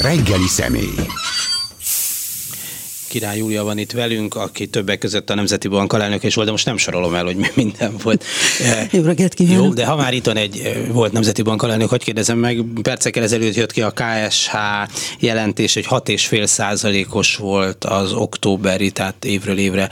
Reggeli személy. Király Júlia van itt velünk, aki többek között a Nemzeti Bank alelnök is volt, de most nem sorolom el, hogy mi minden volt. Jó reggelt kívánok! Jó, de ha már itt van egy volt Nemzeti Bank alelnök, hogy kérdezem meg, percekkel ezelőtt jött ki a KSH jelentés, hogy 6,5 százalékos volt az októberi, tehát évről évre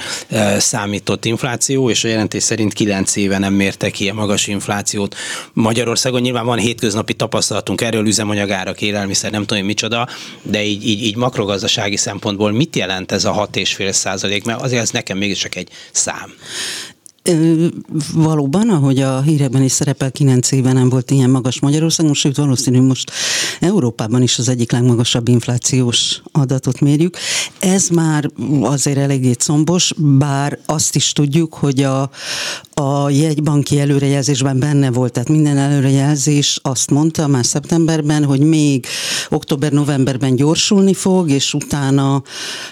számított infláció, és a jelentés szerint 9 éve nem mértek ilyen magas inflációt. Magyarországon nyilván van hétköznapi tapasztalatunk erről, üzemanyagárak, élelmiszer, nem tudom, micsoda, de így, így, így makrogazdasági szempontból mit jelent jelent ez a 6,5 százalék, mert azért ez nekem mégiscsak egy szám. Valóban, ahogy a hírekben is szerepel, 9 éve nem volt ilyen magas Magyarország, most sőt valószínű most Európában is az egyik legmagasabb inflációs adatot mérjük. Ez már azért eléggé combos, bár azt is tudjuk, hogy a, a jegybanki előrejelzésben benne volt, tehát minden előrejelzés azt mondta már szeptemberben, hogy még október-novemberben gyorsulni fog, és utána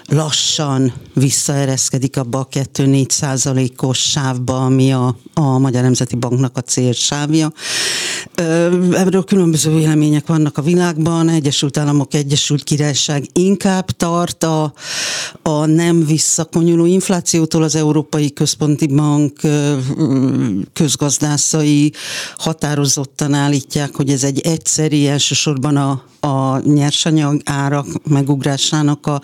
lassan visszaereszkedik abba a 2-4 százalékos sávba, ami a, a Magyar Nemzeti Banknak a célsávja. Ebből különböző vélemények vannak a világban, Egyesült Államok, Egyesült Királyság inkább tart a, a nem visszakonyuló inflációtól. Az Európai Központi Bank közgazdászai határozottan állítják, hogy ez egy egyszeri, elsősorban a, a nyersanyag árak megugrásának a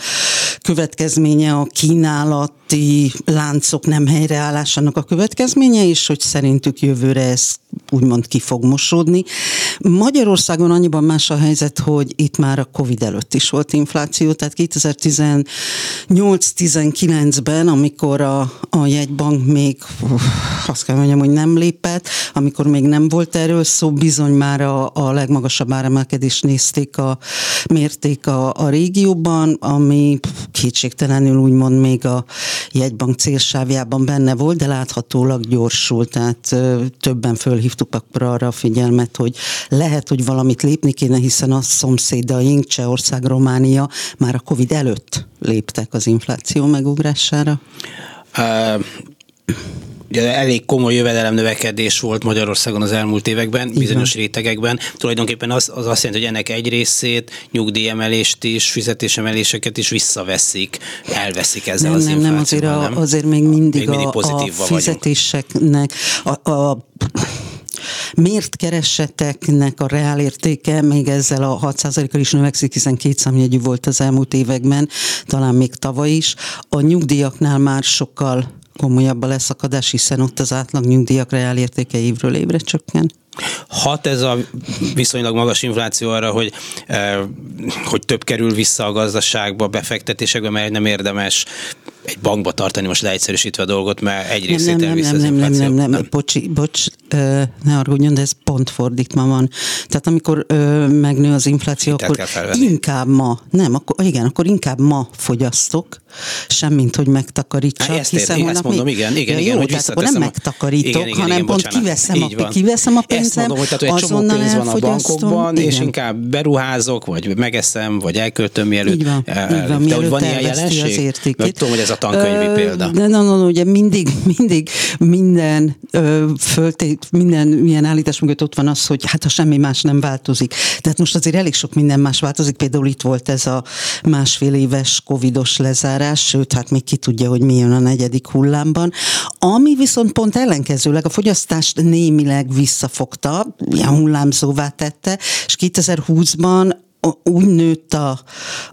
következménye a kínálati láncok nem helyreállásának a következménye, és hogy szerintük jövőre ez úgymond ki fog mosódni. Magyarországon annyiban más a helyzet, hogy itt már a Covid előtt is volt infláció, tehát 2018-19-ben, amikor a, a jegybank még azt kell mondjam, hogy nem lépett, amikor még nem volt erről szó, bizony már a, a legmagasabb áremelkedést nézték a mérték a, a régióban, ami kétségtelenül úgymond még a jegybank célsávjában benne volt, de láthatólag gyorsult, tehát többen fölhívtuk akkor arra a figyelmet, hogy lehet, hogy valamit lépni kéne, hiszen a szomszédaink, Csehország, Románia már a Covid előtt léptek az infláció megugrására. Uh ugye elég komoly jövedelem növekedés volt Magyarországon az elmúlt években, bizonyos Igen. rétegekben. Tulajdonképpen az, az azt jelenti, hogy ennek egy részét, nyugdíjemelést is, fizetésemeléseket is visszaveszik, elveszik ezzel nem, az nem, nem, azért, a, nem? azért még mindig, még mindig a, a fizetéseknek a, a mért kereseteknek a reálértéke még ezzel a 6%-kal is növekszik, hiszen két számjegyű volt az elmúlt években, talán még tavaly is. A nyugdíjaknál már sokkal komolyabb a leszakadás, hiszen ott az átlag nyugdíjak reálértéke évről évre csökken. Hat ez a viszonylag magas infláció arra, hogy, eh, hogy több kerül vissza a gazdaságba, befektetésekbe, mert nem érdemes egy bankba tartani, most leegyszerűsítve a dolgot, mert egy részét nem, nem, az nem, nem, nem, nem, nem, bocsi, bocs, ne arra de ez pont fordítva van. Tehát amikor megnő az infláció, akkor inkább ma, nem, akkor, igen, akkor inkább ma fogyasztok, semmint, hogy megtakarítsak. Hát ezt hiszen ezt mondom, még, igen, igen, ja, igen, jó, hogy akkor nem a... megtakarítok, igen, igen, hanem igen, pont bocsánat, kiveszem, a, kiveszem a pénzem, ezt mondom, hogy, tehát, hogy egy csomó pénz van a bankokban, igen. és inkább beruházok, vagy megeszem, vagy elköltöm mielőtt. Így van, el, így van, mielőtt van ilyen jelenség? Az értékét. tudom, hogy ez a tankönyvi Ö, példa. De no, no, no, ugye mindig, mindig minden ö, föltét, minden ilyen állítás mögött ott van az, hogy hát ha semmi más nem változik. Tehát most azért elég sok minden más változik, például itt volt ez a másfél éves covidos lezárás, sőt, hát még ki tudja, hogy mi jön a negyedik hullámban. Ami viszont pont ellenkezőleg a fogyasztást némileg visszafogta, ilyen hullámzóvá tette, és 2020-ban úgy nőtt a,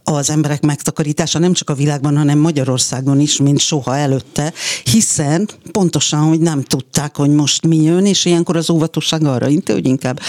az emberek megtakarítása nem csak a világban, hanem Magyarországon is, mint soha előtte, hiszen pontosan, hogy nem tudták, hogy most mi jön, és ilyenkor az óvatosság arra inte, hogy inkább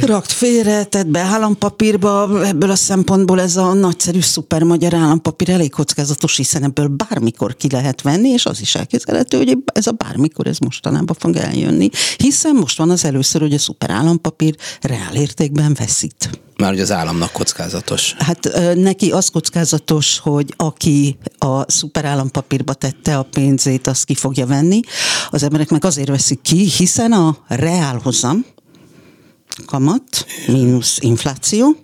rakt félre, tett be állampapírba, ebből a szempontból ez a nagyszerű szuper magyar állampapír elég kockázatos, hiszen ebből bármikor ki lehet venni, és az is elképzelhető, hogy ez a bármikor ez mostanában fog eljönni, hiszen most van az először, hogy a szuper állampapír reál értékben veszít. Már hogy az államnak kockázatos. Hát neki az kockázatos, hogy aki a szuperállampapírba tette a pénzét, azt ki fogja venni. Az emberek meg azért veszik ki, hiszen a reálhozam, kamat, mínusz infláció,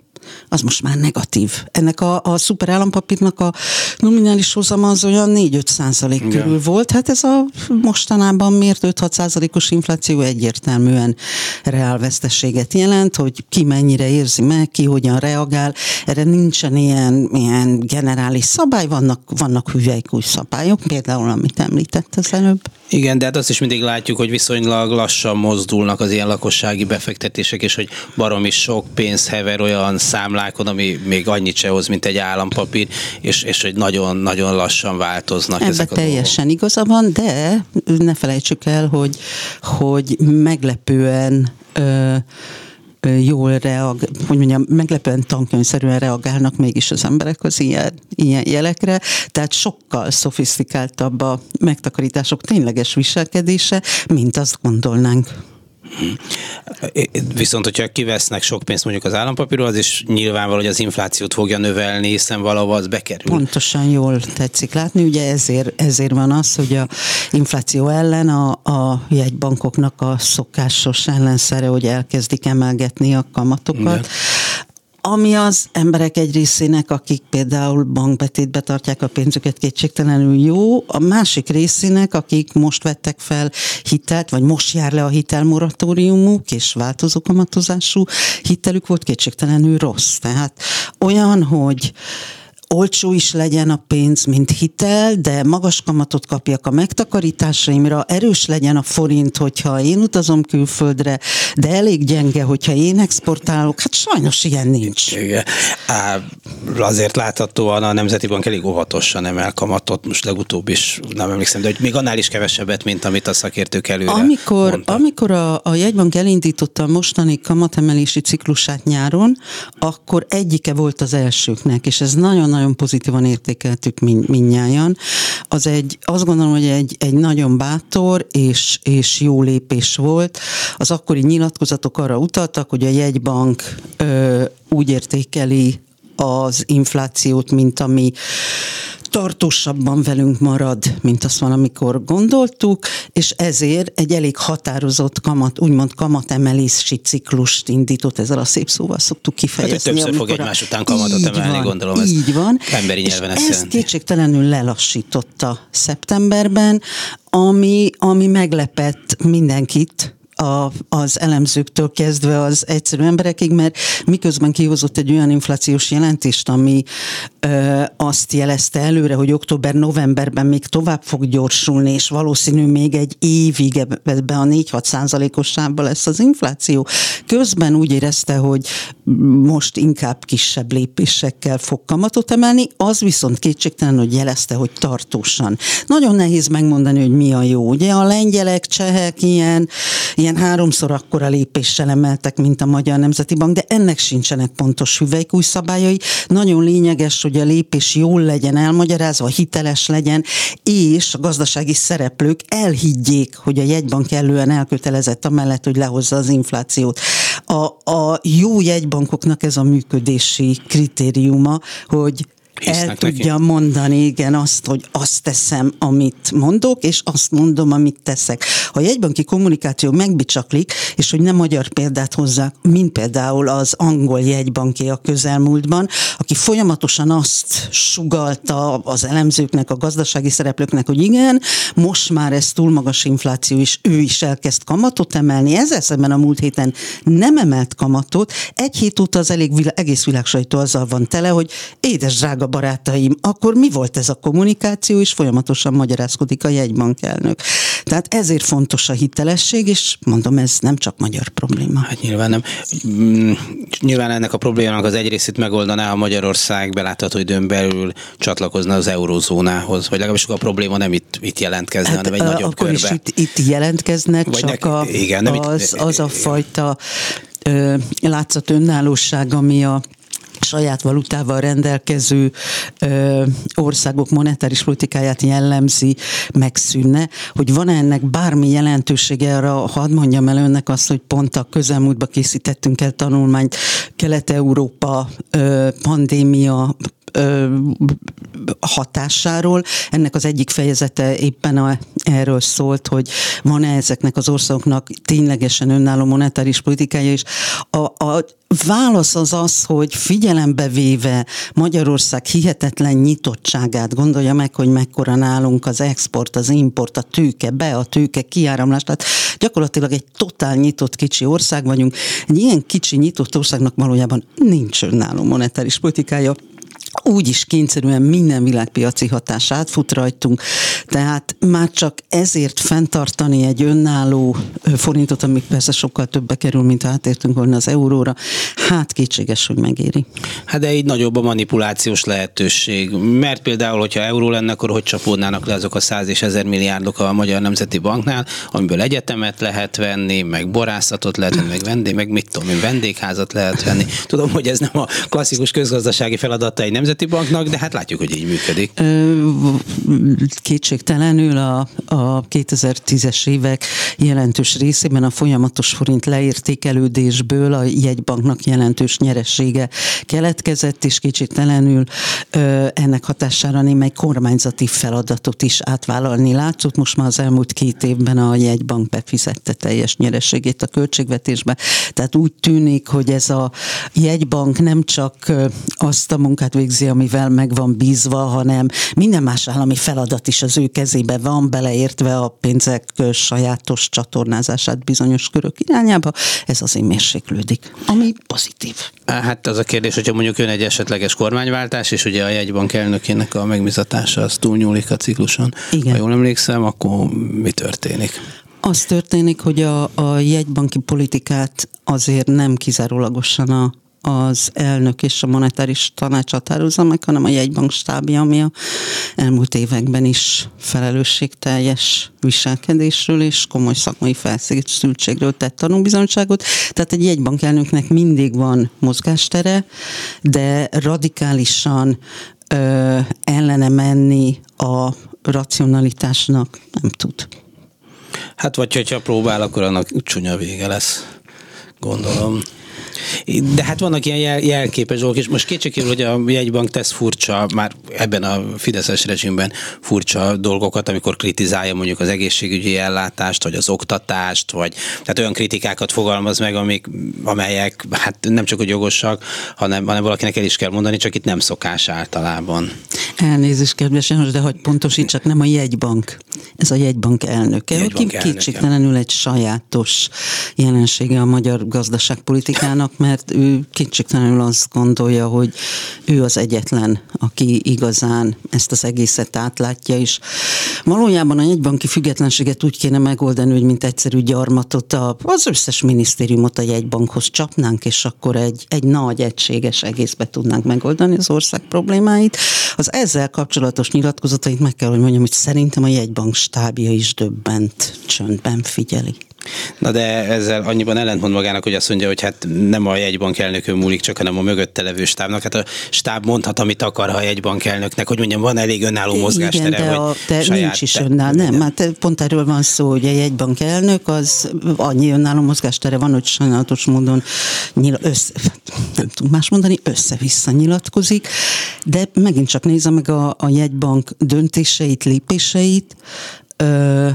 az most már negatív. Ennek a, a szuper állampapírnak a nominális hozama az olyan 4-5 százalék körül volt. Hát ez a mostanában mért 5-6 százalékos infláció egyértelműen reálveszteséget jelent, hogy ki mennyire érzi meg, ki hogyan reagál. Erre nincsen ilyen, ilyen generális szabály, vannak, vannak hüvelykúj szabályok, például amit említett az előbb. Igen, de hát azt is mindig látjuk, hogy viszonylag lassan mozdulnak az ilyen lakossági befektetések, és hogy baromi sok pénz hever olyan számlákon, ami még annyit se hoz, mint egy állampapír, és, és hogy nagyon-nagyon lassan változnak Ebbe ezek a teljesen dolgok. igaza van, de ne felejtsük el, hogy, hogy meglepően ö, jól reag, hogy mondjam, meglepően tankönyvszerűen reagálnak mégis az emberek az ilyen, ilyen jelekre, tehát sokkal szofisztikáltabb a megtakarítások tényleges viselkedése, mint azt gondolnánk. Viszont, hogyha kivesznek sok pénzt mondjuk az állampapírról, az is nyilvánvaló, hogy az inflációt fogja növelni, hiszen valahol az bekerül. Pontosan jól tetszik látni, ugye ezért, ezért van az, hogy a infláció ellen a, a jegybankoknak a szokásos ellenszere, hogy elkezdik emelgetni a kamatokat. Igen ami az emberek egy részének, akik például bankbetétbe tartják a pénzüket kétségtelenül jó, a másik részének, akik most vettek fel hitelt, vagy most jár le a hitelmoratóriumuk, és változó kamatozású hitelük volt kétségtelenül rossz. Tehát olyan, hogy olcsó is legyen a pénz, mint hitel, de magas kamatot kapjak a megtakarításaimra, erős legyen a forint, hogyha én utazom külföldre, de elég gyenge, hogyha én exportálok. Hát sajnos ilyen nincs. Igen. Á, azért láthatóan a Nemzeti Bank elég óvatosan emel kamatot, most legutóbb is nem emlékszem, de hogy még annál is kevesebbet, mint amit a szakértők előre Amikor, mondtak. amikor a, a jegybank elindította a mostani kamatemelési ciklusát nyáron, akkor egyike volt az elsőknek, és ez nagyon nagyon pozitívan értékeltük min, minnyáján. Az egy, azt gondolom, hogy egy, egy nagyon bátor és, és jó lépés volt. Az akkori nyilatkozatok arra utaltak, hogy a jegybank ö, úgy értékeli az inflációt, mint ami tartósabban velünk marad, mint azt van, amikor gondoltuk, és ezért egy elég határozott kamat, úgymond kamatemelési ciklust indított, ezzel a szép szóval szoktuk kifejezni. Hát, többször fog egymás után kamatot emelni, van, gondolom. Ez így van. Emberi nyelven ezt ez kétségtelenül lelassította szeptemberben, ami, ami meglepett mindenkit, a, az elemzőktől kezdve az egyszerű emberekig, mert miközben kihozott egy olyan inflációs jelentést, ami ö, azt jelezte előre, hogy október-novemberben még tovább fog gyorsulni, és valószínű még egy évig ebbe a 4-6 százalékos sávba lesz az infláció. Közben úgy érezte, hogy most inkább kisebb lépésekkel fog kamatot emelni, az viszont kétségtelen, hogy jelezte, hogy tartósan. Nagyon nehéz megmondani, hogy mi a jó. Ugye a lengyelek, csehek ilyen, ilyen ilyen háromszor akkora lépéssel emeltek, mint a Magyar Nemzeti Bank, de ennek sincsenek pontos hüvelykúj szabályai. Nagyon lényeges, hogy a lépés jól legyen elmagyarázva, hiteles legyen, és a gazdasági szereplők elhiggyék, hogy a jegybank kellően elkötelezett amellett, hogy lehozza az inflációt. A, a jó jegybankoknak ez a működési kritériuma, hogy el neki. tudja mondani, igen, azt, hogy azt teszem, amit mondok, és azt mondom, amit teszek. Ha a jegybanki kommunikáció megbicsaklik, és hogy nem magyar példát hozzák, mint például az angol jegybanki a közelmúltban, aki folyamatosan azt sugalta az elemzőknek, a gazdasági szereplőknek, hogy igen, most már ez túl magas infláció, és ő is elkezd kamatot emelni. Ezzel szemben a múlt héten nem emelt kamatot. Egy hét óta az elég világ, egész világ sajtó azzal van tele, hogy édes drága barátaim, akkor mi volt ez a kommunikáció, és folyamatosan magyarázkodik a jegybankelnök. Tehát ezért fontos a hitelesség, és mondom, ez nem csak magyar probléma. Hát nyilván nem. Mm, nyilván ennek a problémának az egy részét megoldaná, ha Magyarország belátható időn belül csatlakozna az eurozónához, vagy legalábbis a probléma nem itt, itt jelentkezne, hát, hanem egy nagyobb akkor körbe. Is itt, itt jelentkeznek, vagy csak nek, a, igen, nem az, itt, az a fajta ö, látszat önállóság, ami a saját valutával rendelkező ö, országok monetáris politikáját jellemzi, megszűnne, hogy van ennek bármi jelentősége arra, hadd mondjam el önnek azt, hogy pont a közelmúltban készítettünk el tanulmányt. Kelet-Európa ö, pandémia hatásáról. Ennek az egyik fejezete éppen a, erről szólt, hogy van-e ezeknek az országoknak ténylegesen önálló monetáris politikája, és a, a válasz az az, hogy figyelembe véve Magyarország hihetetlen nyitottságát, gondolja meg, hogy mekkora nálunk az export, az import, a tőke, be a tőke, kiáramlás, tehát gyakorlatilag egy totál nyitott kicsi ország vagyunk. Egy ilyen kicsi nyitott országnak valójában nincs önálló monetáris politikája, úgy is kényszerűen minden világpiaci hatás átfut rajtunk, tehát már csak ezért fenntartani egy önálló forintot, ami persze sokkal többbe kerül, mint ha átértünk volna az euróra, hát kétséges, hogy megéri. Hát de így nagyobb a manipulációs lehetőség, mert például, hogyha euró lenne, akkor hogy csapódnának le azok a száz és ezer milliárdok a Magyar Nemzeti Banknál, amiből egyetemet lehet venni, meg borászatot lehet venni, meg vendég, meg mit tudom én, vendégházat lehet venni. Tudom, hogy ez nem a klasszikus közgazdasági feladata egy nemzeti banknak, de hát látjuk, hogy így működik. Kétségtelenül a, a 2010-es évek jelentős részében a folyamatos forint leértékelődésből a jegybanknak jelentős nyeressége keletkezett, és kétségtelenül ennek hatására némely kormányzati feladatot is átvállalni látszott. Most már az elmúlt két évben a jegybank befizette teljes nyerességét a költségvetésbe. Tehát úgy tűnik, hogy ez a jegybank nem csak azt a munkát végzi, végzi, amivel meg van bízva, hanem minden más állami feladat is az ő kezébe van, beleértve a pénzek sajátos csatornázását bizonyos körök irányába. Ez azért mérséklődik, ami pozitív. Hát az a kérdés, hogyha mondjuk jön egy esetleges kormányváltás, és ugye a jegybank elnökének a megbizatása az túlnyúlik a cikluson. Igen. Ha jól emlékszem, akkor mi történik? Az történik, hogy a, a jegybanki politikát azért nem kizárólagosan a az elnök és a monetáris tanács határozza meg, hanem a jegybank stábja, ami a elmúlt években is felelősségteljes viselkedésről és komoly szakmai felszültségről tett tanúbizonyságot. Tehát egy jegybank elnöknek mindig van mozgástere, de radikálisan ö, ellene menni a racionalitásnak nem tud. Hát vagy hogyha próbál, akkor annak csúnya vége lesz, gondolom. De hát vannak ilyen jel, jelképes dolgok, és most kétségkívül, hogy a jegybank tesz furcsa, már ebben a Fideszes rezsimben furcsa dolgokat, amikor kritizálja mondjuk az egészségügyi ellátást, vagy az oktatást, vagy tehát olyan kritikákat fogalmaz meg, amik, amelyek hát nem csak hogy jogosak, hanem, hanem valakinek el is kell mondani, csak itt nem szokás általában. Elnézést, kedves János, de hogy pontosítsak, nem a jegybank. Ez a jegybank elnöke, jegybank aki kétségtelenül egy sajátos jelensége a magyar gazdaságpolitikának, mert ő kétségtelenül azt gondolja, hogy ő az egyetlen, aki igazán ezt az egészet átlátja, és valójában a jegybanki függetlenséget úgy kéne megoldani, hogy mint egyszerű gyarmatot az összes minisztériumot a jegybankhoz csapnánk, és akkor egy, egy nagy egységes egészbe tudnánk megoldani az ország problémáit. Az ezzel kapcsolatos nyilatkozatait meg kell, hogy mondjam, hogy szerintem a jegybank stábja is döbbent, csöndben figyeli. Na de ezzel annyiban ellentmond magának, hogy azt mondja, hogy hát nem a jegybank elnökön múlik csak, hanem a mögötte levő stábnak. Hát a stáb mondhat, amit akar, ha a jegybank elnöknek, hogy mondjam, van elég önálló mozgástere, Igen, de, a, de saját nincs is önálló. Nem, hát pont erről van szó, hogy a jegybank elnök az annyi önálló mozgástere van, hogy sajnálatos módon nyil, össze, nem tudom más mondani, össze-vissza nyilatkozik, de megint csak nézze meg a, a jegybank döntéseit, lépéseit, ö,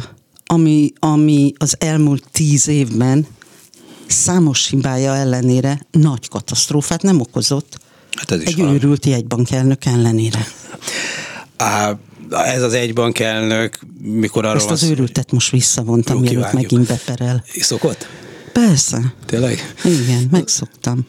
ami, ami az elmúlt tíz évben számos hibája ellenére nagy katasztrófát nem okozott. Hát ez egy van. őrült jegybankelnök ellenére. Á, ez az egybankelnök, mikor arról Ezt az őrültet most visszavontam, mielőtt megint beperel. Szokott? Persze. Tényleg? Igen, megszoktam.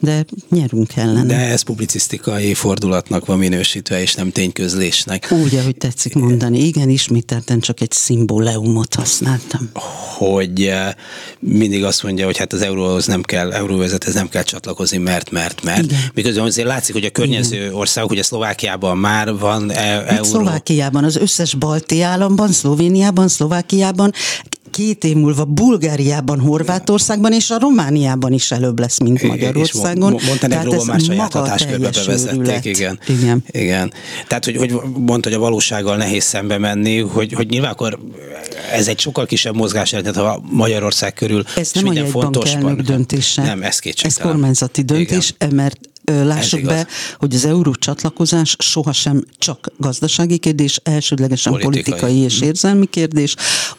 De nyerünk ellen. De ez publicisztikai fordulatnak van minősítve, és nem tényközlésnek. Úgy, ahogy tetszik mondani. Igen, ismételten csak egy szimbóleumot használtam. Hogy eh, mindig azt mondja, hogy hát az euróhoz nem kell, euróvezethez nem kell csatlakozni, mert, mert, mert. Igen. Miközben azért látszik, hogy a környező Igen. országok, ugye Szlovákiában már van e- euró. Szlovákiában, az összes balti államban, Szlovéniában, Szlovákiában két év múlva Bulgáriában, Horvátországban és a Romániában is előbb lesz, mint Magyarországon. És Montenegróban már saját hatáskörbe bevezették, igen. igen. igen. Tehát, hogy, hogy mondta, hogy a valósággal nehéz szembe menni, hogy, hogy nyilván akkor ez egy sokkal kisebb mozgás tehát ha Magyarország körül ez nem minden fontos elnök döntése. Nem, ez kétségtelen. Ez kormányzati döntés, igen. mert lássuk be, hogy az euró csatlakozás sohasem csak gazdasági kérdés, elsődlegesen politikai, politikai és érzelmi kérdés.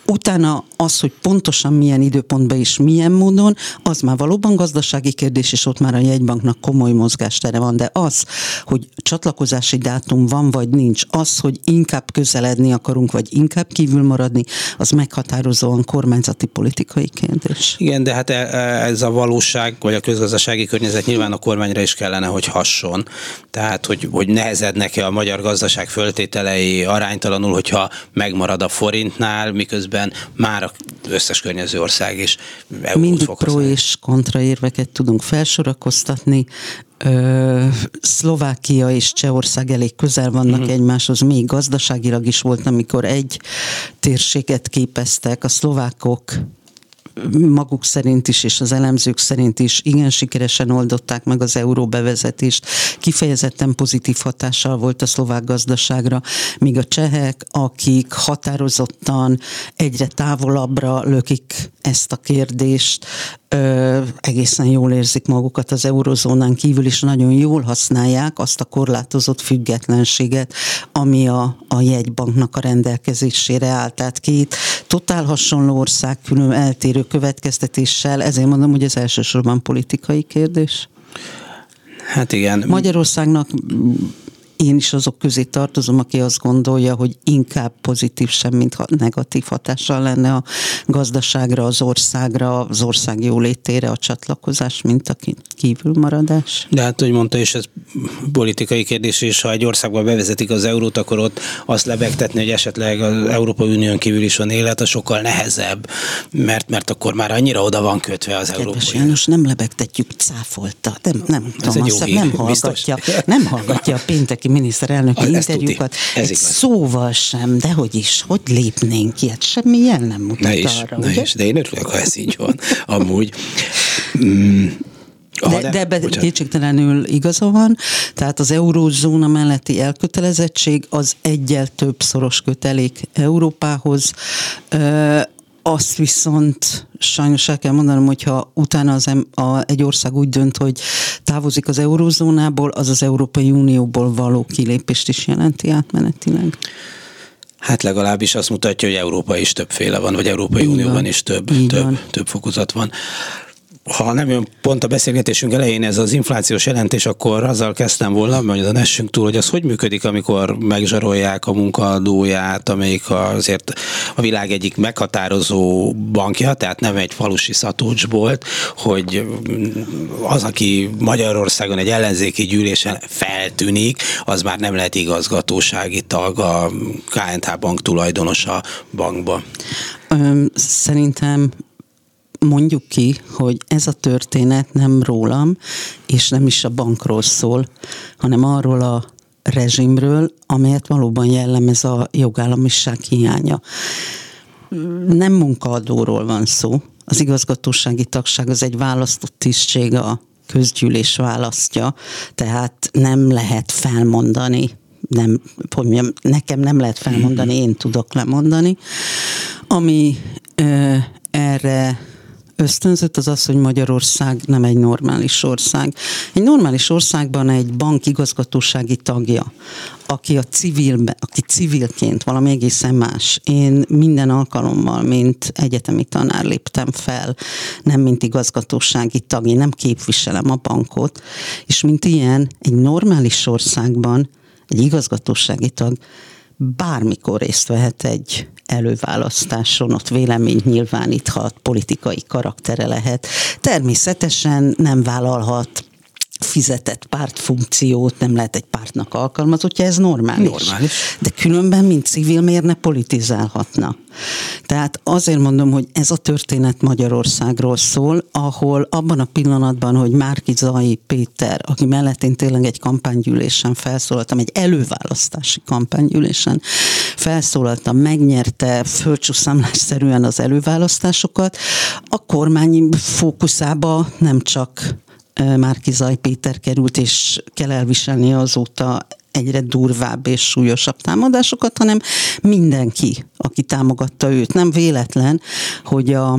Utána az, hogy pontosan milyen időpontban és milyen módon, az már valóban gazdasági kérdés, és ott már a jegybanknak komoly mozgástere van, de az, hogy csatlakozási dátum van vagy nincs, az, hogy inkább közeledni akarunk, vagy inkább kívül maradni, az meghatározóan kormányzati politikai kérdés. Igen, de hát e, e, ez a valóság, vagy a közgazdasági környezet nyilván a kormányra is kellene, hogy hasson. Tehát, hogy, hogy nehezednek-e a magyar gazdaság föltételei aránytalanul, hogyha megmarad a forintnál, miközben már az összes környező ország is Mindig pro és kontra érveket tudunk felsorakoztatni. Ö, Szlovákia és Csehország elég közel vannak uh-huh. egymáshoz, még gazdaságilag is volt, amikor egy térséget képeztek. A szlovákok maguk szerint is, és az elemzők szerint is igen sikeresen oldották meg az euró bevezetést. Kifejezetten pozitív hatással volt a szlovák gazdaságra, míg a csehek, akik határozottan egyre távolabbra lökik ezt a kérdést, ö, egészen jól érzik magukat az eurozónán kívül, és nagyon jól használják azt a korlátozott függetlenséget, ami a, a jegybanknak a rendelkezésére áll. Tehát két totál hasonló ország külön eltérő következtetéssel, ezért mondom, hogy ez elsősorban politikai kérdés. Hát igen. Magyarországnak én is azok közé tartozom, aki azt gondolja, hogy inkább pozitív sem, mint negatív hatással lenne a gazdaságra, az országra, az ország jólétére a csatlakozás, mint a kívülmaradás. De hát, hogy mondta, és ez politikai kérdés, és ha egy országban bevezetik az eurót, akkor ott azt lebegtetni, hogy esetleg az Európai Unión kívül is van élet, az sokkal nehezebb, mert, mert akkor már annyira oda van kötve az Európai Kedves János, nem lebegtetjük, cáfolta. Nem, nem, Thomas, nem hallgatja, nem hallgatja a péntek ki miniszterelnöki ah, interjúkat. Ez egy szóval sem, de hogy is, hogy lépnénk ilyet, semmi jel nem mutat ne is, arra. Ne ugye? is, de én örülök, ha ez így van. Amúgy. Mm. De, de ebben kétségtelenül igaza van, tehát az eurózóna melletti elkötelezettség az egyel több szoros kötelék Európához. Azt viszont sajnos el kell mondanom, hogyha utána az, a, egy ország úgy dönt, hogy távozik az eurózónából, az az Európai Unióból való kilépést is jelenti átmenetileg. Hát legalábbis azt mutatja, hogy Európa is többféle van, vagy Európai Így Unióban van. is több, több, több fokozat van ha nem jön pont a beszélgetésünk elején ez az inflációs jelentés, akkor azzal kezdtem volna, hogy a essünk túl, hogy az hogy működik, amikor megzsarolják a munkaadóját, amelyik azért a világ egyik meghatározó bankja, tehát nem egy falusi szatócsbolt, hogy az, aki Magyarországon egy ellenzéki gyűlésen feltűnik, az már nem lehet igazgatósági tag a KNH bank tulajdonosa bankba. Szerintem mondjuk ki, hogy ez a történet nem rólam, és nem is a bankról szól, hanem arról a rezsimről, amelyet valóban jellemez a jogállamiság hiánya. Nem munkaadóról van szó. Az igazgatósági tagság az egy választott tisztség, a közgyűlés választja, tehát nem lehet felmondani nem, hogy mondjam, nekem nem lehet felmondani, én tudok lemondani. Ami ö, erre ösztönzött, az az, hogy Magyarország nem egy normális ország. Egy normális országban egy bank igazgatósági tagja, aki a civilbe, aki civilként valami egészen más. Én minden alkalommal, mint egyetemi tanár léptem fel, nem mint igazgatósági tag, én nem képviselem a bankot, és mint ilyen, egy normális országban egy igazgatósági tag bármikor részt vehet egy előválasztáson, ott véleményt nyilváníthat, politikai karaktere lehet. Természetesen nem vállalhat fizetett pártfunkciót, nem lehet egy pártnak alkalmazottja, ez normális. normális. De különben, mint civil, miért ne politizálhatna? Tehát azért mondom, hogy ez a történet Magyarországról szól, ahol abban a pillanatban, hogy Márki Zai Péter, aki mellett én tényleg egy kampánygyűlésen felszólaltam, egy előválasztási kampánygyűlésen felszólaltam, megnyerte földcsúszámlásszerűen az előválasztásokat, a kormány fókuszába nem csak Márki Zaj Péter került, és kell elviselni azóta egyre durvább és súlyosabb támadásokat, hanem mindenki, aki támogatta őt. Nem véletlen, hogy a,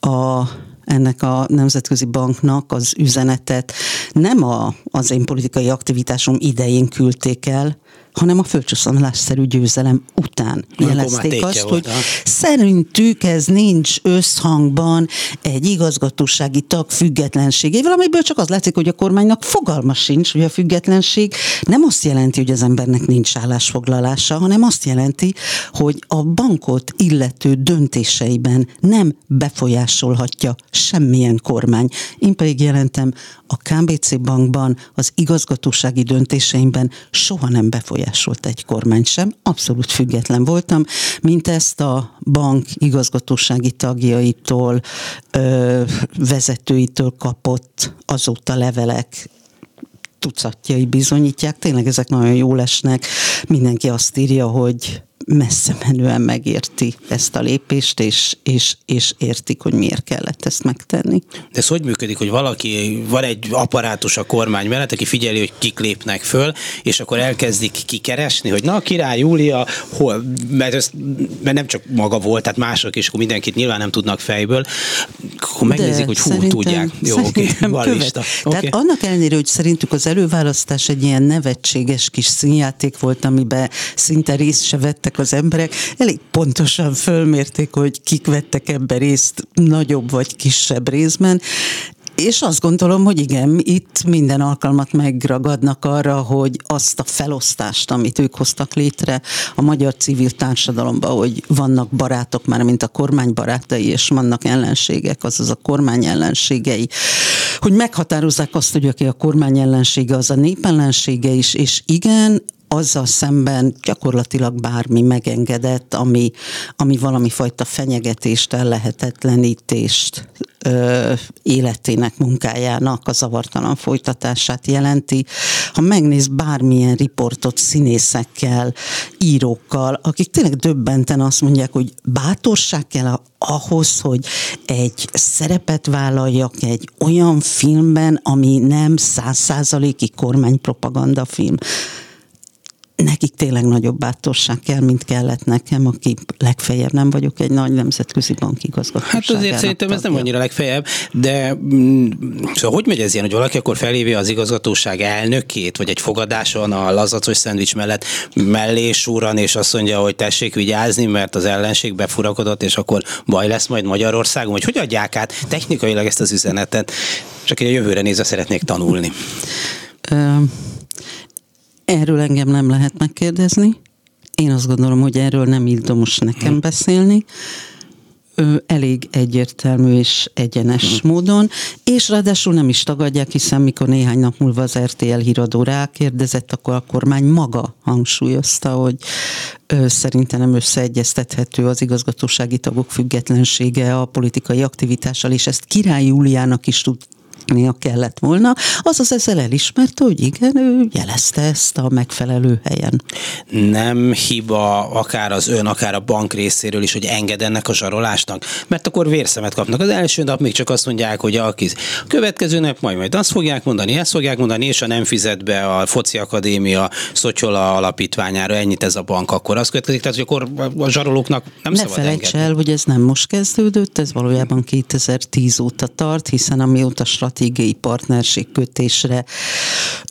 a ennek a nemzetközi banknak az üzenetet nem a, az én politikai aktivitásom idején küldték el, hanem a földcsuszanlásszerű győzelem után jelezték azt, hogy ha? szerintük ez nincs összhangban egy igazgatósági tag függetlenségével, amiből csak az látszik, hogy a kormánynak fogalma sincs, hogy a függetlenség nem azt jelenti, hogy az embernek nincs állásfoglalása, hanem azt jelenti, hogy a bankot illető döntéseiben nem befolyásolhatja semmilyen kormány. Én pedig jelentem, a KBC bankban az igazgatósági döntéseimben soha nem befolyásolt egy kormány sem, abszolút független voltam, mint ezt a bank igazgatósági tagjaitól, ö, vezetőitől kapott azóta levelek tucatjai bizonyítják, tényleg ezek nagyon jól esnek. Mindenki azt írja, hogy messze menően megérti ezt a lépést, és, és, és értik, hogy miért kellett ezt megtenni. De ez hogy működik, hogy valaki, van egy apparátus a kormány mellett, aki figyeli, hogy kik lépnek föl, és akkor elkezdik kikeresni, hogy na, király Júlia, hol, mert, ez, mert nem csak maga volt, tehát mások is, akkor mindenkit nyilván nem tudnak fejből, akkor megnézik, hogy hú, tudják. Jó, oké, okay, van lista. Okay. Tehát annak ellenére, hogy szerintük az előválasztás egy ilyen nevetséges kis színjáték volt, amiben szinte részt se vettek az emberek, elég pontosan fölmérték, hogy kik vettek ebbe részt nagyobb vagy kisebb részben, és azt gondolom, hogy igen, itt minden alkalmat megragadnak arra, hogy azt a felosztást, amit ők hoztak létre a magyar civil társadalomban, hogy vannak barátok már, mint a kormány barátai, és vannak ellenségek, azaz a kormány ellenségei, hogy meghatározzák azt, hogy aki a kormány ellensége, az a nép ellensége is, és igen, azzal szemben gyakorlatilag bármi megengedett, ami, ami valami fajta fenyegetést, ellehetetlenítést, ö, életének, munkájának a zavartalan folytatását jelenti. Ha megnéz bármilyen riportot színészekkel, írókkal, akik tényleg döbbenten azt mondják, hogy bátorság kell ahhoz, hogy egy szerepet vállaljak egy olyan filmben, ami nem százszázaléki kormánypropaganda film nekik tényleg nagyobb bátorság kell, mint kellett nekem, aki legfeljebb nem vagyok egy nagy nemzetközi bankigazgatóságának. Hát azért szerintem ez nem annyira legfeljebb, de mm, szóval hogy megy ez ilyen, hogy valaki akkor felhívja az igazgatóság elnökét, vagy egy fogadáson a lazacos szendvics mellett mellé súran, és azt mondja, hogy tessék vigyázni, mert az ellenség befurakodott, és akkor baj lesz majd Magyarországon, hogy hogy adják át technikailag ezt az üzenetet? Csak egy a jövőre nézve szeretnék tanulni. Erről engem nem lehet megkérdezni. Én azt gondolom, hogy erről nem ildomos nekem hm. beszélni. Elég egyértelmű és egyenes hmm. módon, és ráadásul nem is tagadják, hiszen mikor néhány nap múlva az RTL híradó rákérdezett, akkor a kormány maga hangsúlyozta, hogy ő, szerintem nem összeegyeztethető az igazgatósági tagok függetlensége a politikai aktivitással, és ezt Király Júliának is tud látnia kellett volna, azaz ezzel elismerte, hogy igen, ő jelezte ezt a megfelelő helyen. Nem hiba akár az ön, akár a bank részéről is, hogy enged ennek a zsarolásnak, mert akkor vérszemet kapnak. Az első nap még csak azt mondják, hogy a következő nap majd majd azt fogják mondani, ezt fogják mondani, és ha nem fizet be a Foci Akadémia Szotyola alapítványára ennyit ez a bank, akkor az következik, tehát hogy akkor a zsarolóknak nem ne szabad felejts el, hogy ez nem most kezdődött, ez valójában 2010 óta tart, hiszen amióta stratégiai partnerség kötésre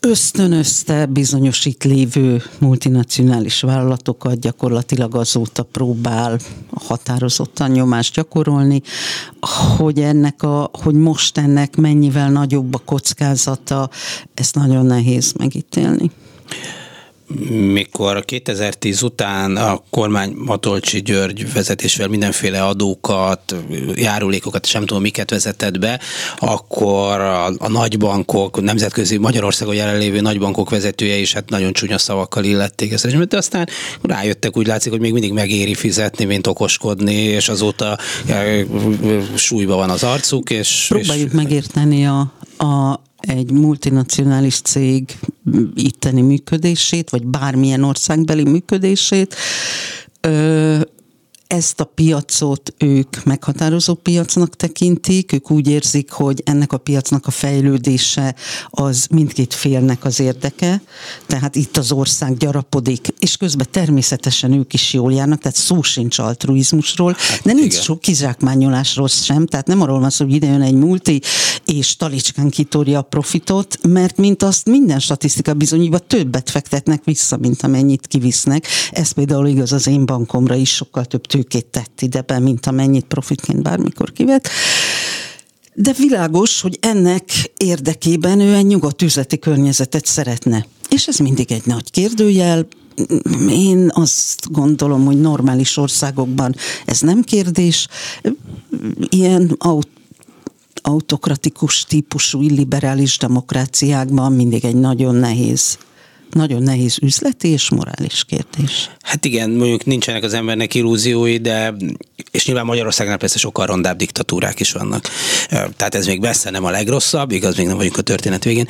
ösztönözte bizonyos itt lévő multinacionális vállalatokat, gyakorlatilag azóta próbál határozottan nyomást gyakorolni, hogy ennek a, hogy most ennek mennyivel nagyobb a kockázata, ezt nagyon nehéz megítélni mikor 2010 után a kormány Matolcsi György vezetésvel mindenféle adókat, járulékokat, sem tudom miket vezetett be, akkor a, a nagybankok, nemzetközi Magyarországon jelenlévő nagybankok vezetője is hát nagyon csúnya szavakkal illették ezt. De aztán rájöttek, úgy látszik, hogy még mindig megéri fizetni, mint okoskodni, és azóta e, súlyba van az arcuk. És, Próbáljuk és... megérteni a, a egy multinacionális cég itteni működését, vagy bármilyen országbeli működését. Ezt a piacot ők meghatározó piacnak tekintik, ők úgy érzik, hogy ennek a piacnak a fejlődése az mindkét félnek az érdeke, tehát itt az ország gyarapodik, és közben természetesen ők is jól járnak, tehát szó sincs altruizmusról, hát, de nincs igen. sok kizsákmányolásról sem, tehát nem arról van szó, hogy ide jön egy multi, és talicskán kitórja a profitot, mert mint azt minden statisztika bizonyítva többet fektetnek vissza, mint amennyit kivisznek. Ez például igaz az én bankomra is, sokkal több tőkét tett ide be, mint amennyit profitként bármikor kivett. De világos, hogy ennek érdekében ő egy nyugodt üzleti környezetet szeretne. És ez mindig egy nagy kérdőjel, én azt gondolom, hogy normális országokban ez nem kérdés. Ilyen aut autokratikus típusú illiberális demokráciákban mindig egy nagyon nehéz nagyon nehéz üzleti és morális kérdés. Hát igen, mondjuk nincsenek az embernek illúziói, de és nyilván Magyarországnál persze sokkal rondább diktatúrák is vannak. Tehát ez még messze nem a legrosszabb, igaz, még nem vagyunk a történet végén.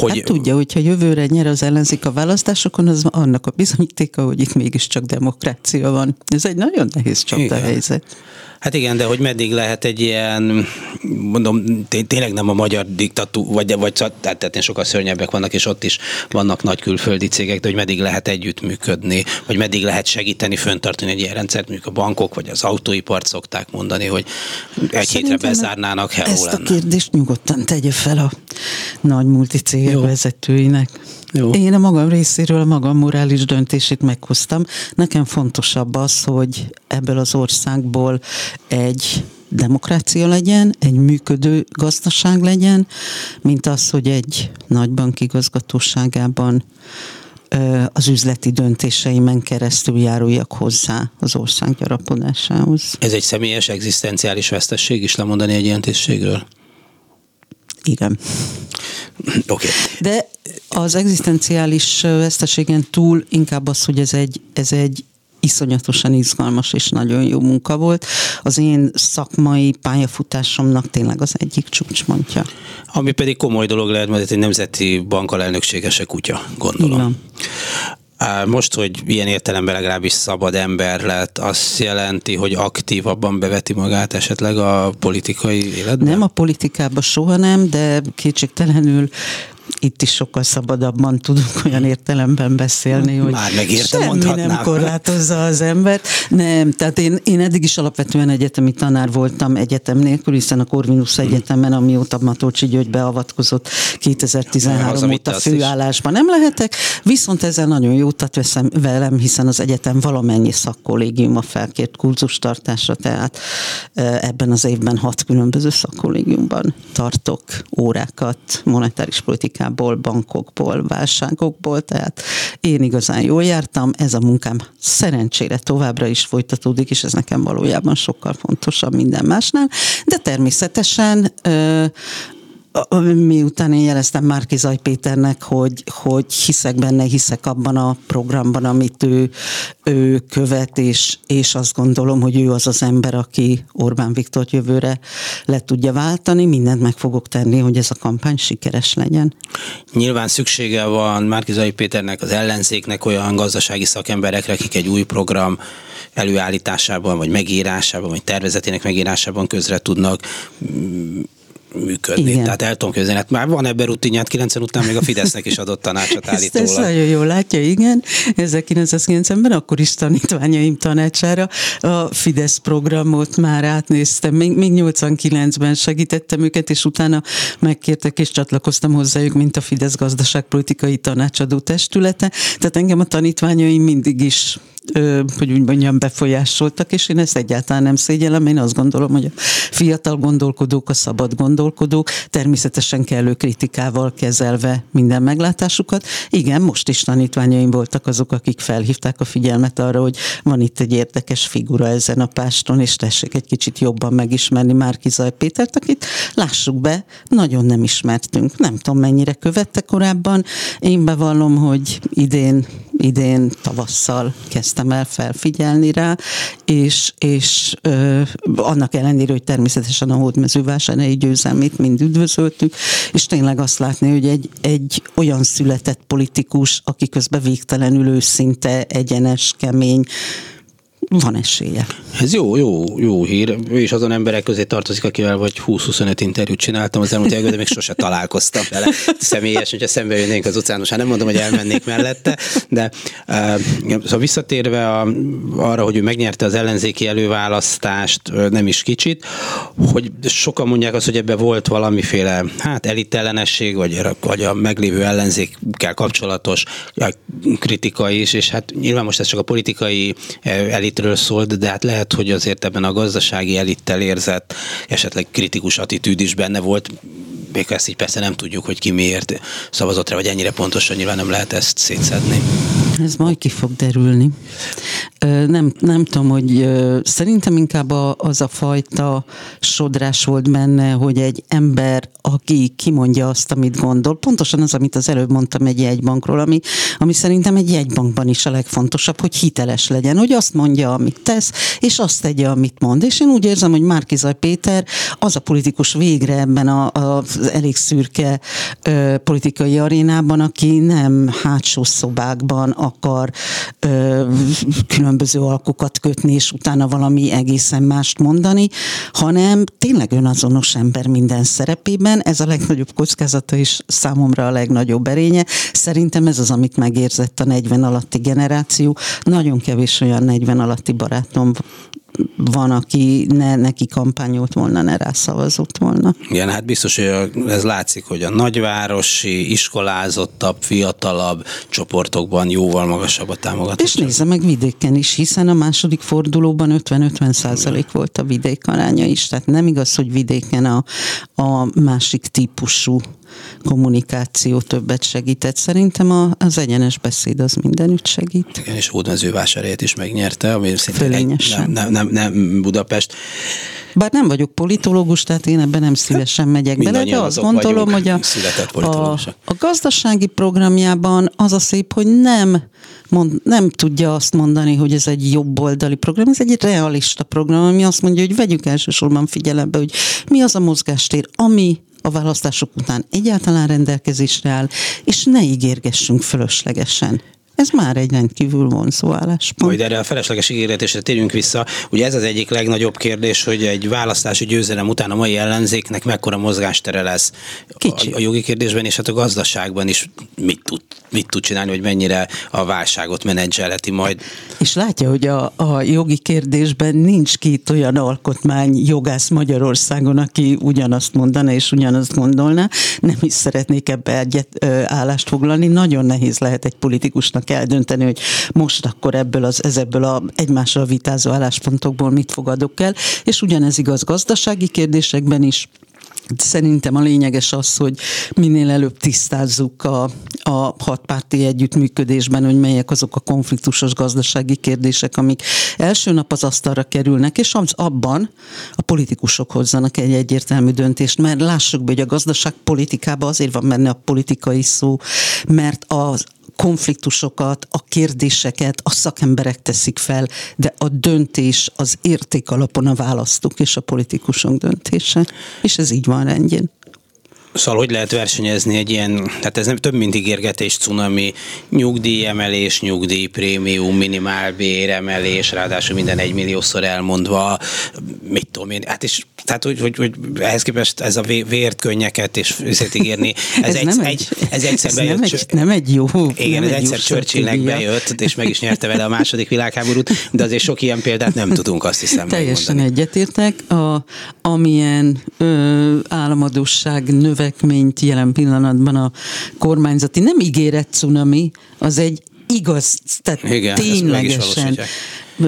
Hogy... Hát tudja, hogyha jövőre nyer az ellenzék a választásokon, az annak a bizonyítéka, hogy itt mégiscsak demokrácia van. Ez egy nagyon nehéz csapdahelyzet. Hát igen, de hogy meddig lehet egy ilyen, mondom, tényleg nem a magyar diktatú, vagy, vagy tehát, tehát sokkal szörnyebbek vannak, és ott is vannak nagy külföldi cégek, de hogy meddig lehet együttműködni, vagy meddig lehet segíteni, föntartani egy ilyen rendszert, mondjuk a bankok, vagy az autóipart szokták mondani, hogy egy Szerintem hétre bezárnának, hello Ezt lenne. a kérdést nyugodtan tegye fel a nagy multicégek vezetőinek. Jó. Én a magam részéről a magam morális döntését meghoztam. Nekem fontosabb az, hogy ebből az országból egy demokrácia legyen, egy működő gazdaság legyen, mint az, hogy egy nagybank igazgatóságában az üzleti döntéseimen keresztül járuljak hozzá az ország gyarapodásához. Ez egy személyes, egzisztenciális vesztesség is lemondani egy ilyen tisztségről? Igen. Oké. Okay. De az egzisztenciális veszteségen túl inkább az, hogy ez egy, ez egy iszonyatosan izgalmas és nagyon jó munka volt. Az én szakmai pályafutásomnak tényleg az egyik csúcsmontja. Ami pedig komoly dolog lehet, mert egy nemzeti bankkal elnökségese kutya, gondolom. Igen. Most, hogy ilyen értelemben legalábbis szabad ember lett, azt jelenti, hogy aktívabban beveti magát esetleg a politikai életben? Nem a politikába soha nem, de kétségtelenül itt is sokkal szabadabban tudunk olyan értelemben beszélni, hogy Már megérte, semmi nem korlátozza az embert. Nem, tehát én, én eddig is alapvetően egyetemi tanár voltam egyetem nélkül, hiszen a Corvinus hmm. Egyetemen, amióta Matolcsi György beavatkozott 2013 óta főállásban nem lehetek, viszont ezzel nagyon jót veszem velem, hiszen az egyetem valamennyi szakkollégiuma felkért kurzustartásra, tehát ebben az évben hat különböző szakkollégiumban tartok órákat monetáris politikát politikából, bankokból, válságokból, tehát én igazán jól jártam, ez a munkám szerencsére továbbra is folytatódik, és ez nekem valójában sokkal fontosabb minden másnál, de természetesen miután én jeleztem Márki Zaj Péternek, hogy, hogy hiszek benne, hiszek abban a programban, amit ő, ő követ, és, és azt gondolom, hogy ő az az ember, aki Orbán Viktor jövőre le tudja váltani, mindent meg fogok tenni, hogy ez a kampány sikeres legyen. Nyilván szüksége van Márki Zaj Péternek, az ellenzéknek olyan gazdasági szakemberekre, akik egy új program előállításában, vagy megírásában, vagy tervezetének megírásában közre tudnak működni. Igen. Tehát el tudom képzelni, hát már van ebben rutinját, 90 után még a Fidesznek is adott tanácsot állítólag. Ezt, ezt nagyon jól látja, igen. 1990-ben akkor is tanítványaim tanácsára a Fidesz programot már átnéztem. Még, még 89-ben segítettem őket, és utána megkértek és csatlakoztam hozzájuk, mint a Fidesz gazdaságpolitikai tanácsadó testülete. Tehát engem a tanítványaim mindig is hogy úgy mondjam, befolyásoltak, és én ezt egyáltalán nem szégyellem. Én azt gondolom, hogy a fiatal gondolkodók, a szabad gondolkodók természetesen kellő kritikával kezelve minden meglátásukat. Igen, most is tanítványaim voltak azok, akik felhívták a figyelmet arra, hogy van itt egy érdekes figura ezen a páston, és tessék egy kicsit jobban megismerni Márki Zaj Pétert, akit lássuk be, nagyon nem ismertünk. Nem tudom, mennyire követte korábban. Én bevallom, hogy idén, idén tavasszal kezdtem el felfigyelni rá, és, és ö, annak ellenére, hogy természetesen a hódmezővásárhelyi győzelmét mind üdvözöltük, és tényleg azt látni, hogy egy, egy olyan született politikus, aki közben végtelenül őszinte, egyenes, kemény, van esélye. Ez jó, jó, jó hír. Ő is azon emberek közé tartozik, akivel vagy 20-25 interjút csináltam az elmúlt években, de még sose találkoztam vele személyesen, hogyha szembe jönnénk az utcán, most hát nem mondom, hogy elmennék mellette, de uh, szóval visszatérve a, arra, hogy ő megnyerte az ellenzéki előválasztást, nem is kicsit, hogy sokan mondják azt, hogy ebbe volt valamiféle hát elitellenesség, vagy, vagy a meglévő ellenzékkel kapcsolatos kritika is, és hát nyilván most ez csak a politikai elitről szólt, de hát lehet, hogy azért ebben a gazdasági elittel érzett esetleg kritikus attitűd is benne volt, még ezt így persze nem tudjuk, hogy ki miért szavazott rá, vagy ennyire pontosan nyilván nem lehet ezt szétszedni. Ez majd ki fog derülni. Nem, nem tudom, hogy szerintem inkább az a fajta sodrás volt benne, hogy egy ember, aki kimondja azt, amit gondol, pontosan az, amit az előbb mondtam egy jegybankról, ami, ami szerintem egy jegybankban is a legfontosabb, hogy hiteles legyen, hogy azt mondja, amit tesz, és azt tegye, amit mond. És én úgy érzem, hogy Márkizaj Péter az a politikus végre ebben a, az elég szürke ö, politikai arénában, aki nem hátsó szobákban akar ö, különböző alkokat kötni, és utána valami egészen mást mondani, hanem tényleg önazonos ember minden szerepében. Ez a legnagyobb kockázata is számomra a legnagyobb erénye. Szerintem ez az, amit megérzett a 40 alatti generáció. Nagyon kevés olyan 40 alatti barátom van, aki ne, neki kampányolt volna, ne rászavazott volna. Igen, hát biztos, hogy ez látszik, hogy a nagyvárosi, iskolázottabb, fiatalabb csoportokban jóval magasabb a támogatás. És nézze meg vidéken is, hiszen a második fordulóban 50-50 százalék volt a vidék aránya is, tehát nem igaz, hogy vidéken a, a másik típusú kommunikáció többet segített. Szerintem a, az egyenes beszéd az mindenütt segít. Igen, és Hódmezővásárhelyet is megnyerte, ami szintén egy, nem, nem, nem, nem Budapest. Bár nem vagyok politológus, tehát én ebben nem szívesen megyek bele, de azt gondolom, hogy a, a, a gazdasági programjában az a szép, hogy nem mond, nem tudja azt mondani, hogy ez egy jobboldali program, ez egy realista program, ami azt mondja, hogy vegyük elsősorban figyelembe, hogy mi az a mozgástér, ami a választások után egyáltalán rendelkezésre áll, és ne ígérgessünk fölöslegesen. Ez már egy rendkívül vonzó álláspont. Majd erre a felesleges ígéretésre térjünk vissza. Ugye ez az egyik legnagyobb kérdés, hogy egy választási győzelem után a mai ellenzéknek mekkora mozgástere lesz Kicsi. A, a jogi kérdésben és hát a gazdaságban is mit tud, mit tud csinálni, hogy mennyire a válságot menedzselheti majd. És látja, hogy a, a jogi kérdésben nincs két olyan alkotmány jogász Magyarországon, aki ugyanazt mondana és ugyanazt gondolná. Nem is szeretnék ebbe egyet ö, állást foglalni. Nagyon nehéz lehet egy politikusnak eldönteni, hogy most akkor ebből az, ezebből a egymással vitázó álláspontokból mit fogadok el, és ugyanez igaz gazdasági kérdésekben is, Szerintem a lényeges az, hogy minél előbb tisztázzuk a, a hatpárti együttműködésben, hogy melyek azok a konfliktusos gazdasági kérdések, amik első nap az asztalra kerülnek, és az abban a politikusok hozzanak egy egyértelmű döntést, mert lássuk be, hogy a gazdaságpolitikában azért van benne a politikai szó, mert az konfliktusokat, a kérdéseket a szakemberek teszik fel, de a döntés az érték alapon a választók és a politikusok döntése. És ez így van rendjén. Szóval hogy lehet versenyezni egy ilyen, tehát ez nem több, mint ígérgetés, cunami, nyugdíjemelés, nyugdíjprémium, minimálbéremelés, ráadásul minden egymilliószor elmondva, mit tudom én, hát és tehát hogy, hogy, hogy ehhez képest ez a vért, könnyeket és üzlet ígérni, ez, ez, egy, nem egy, ez egyszer ez bejött. Nem egy, nem egy jó. Igen, ez egyszer Churchillnek bejött, és meg is nyerte vele a második világháborút, de azért sok ilyen példát nem tudunk azt hiszem Teljesen megmondani. egyetértek. A, amilyen ö, államadosság növekményt jelen pillanatban a kormányzati, nem ígéret cunami, az egy igaz, tehát Igen, ténylegesen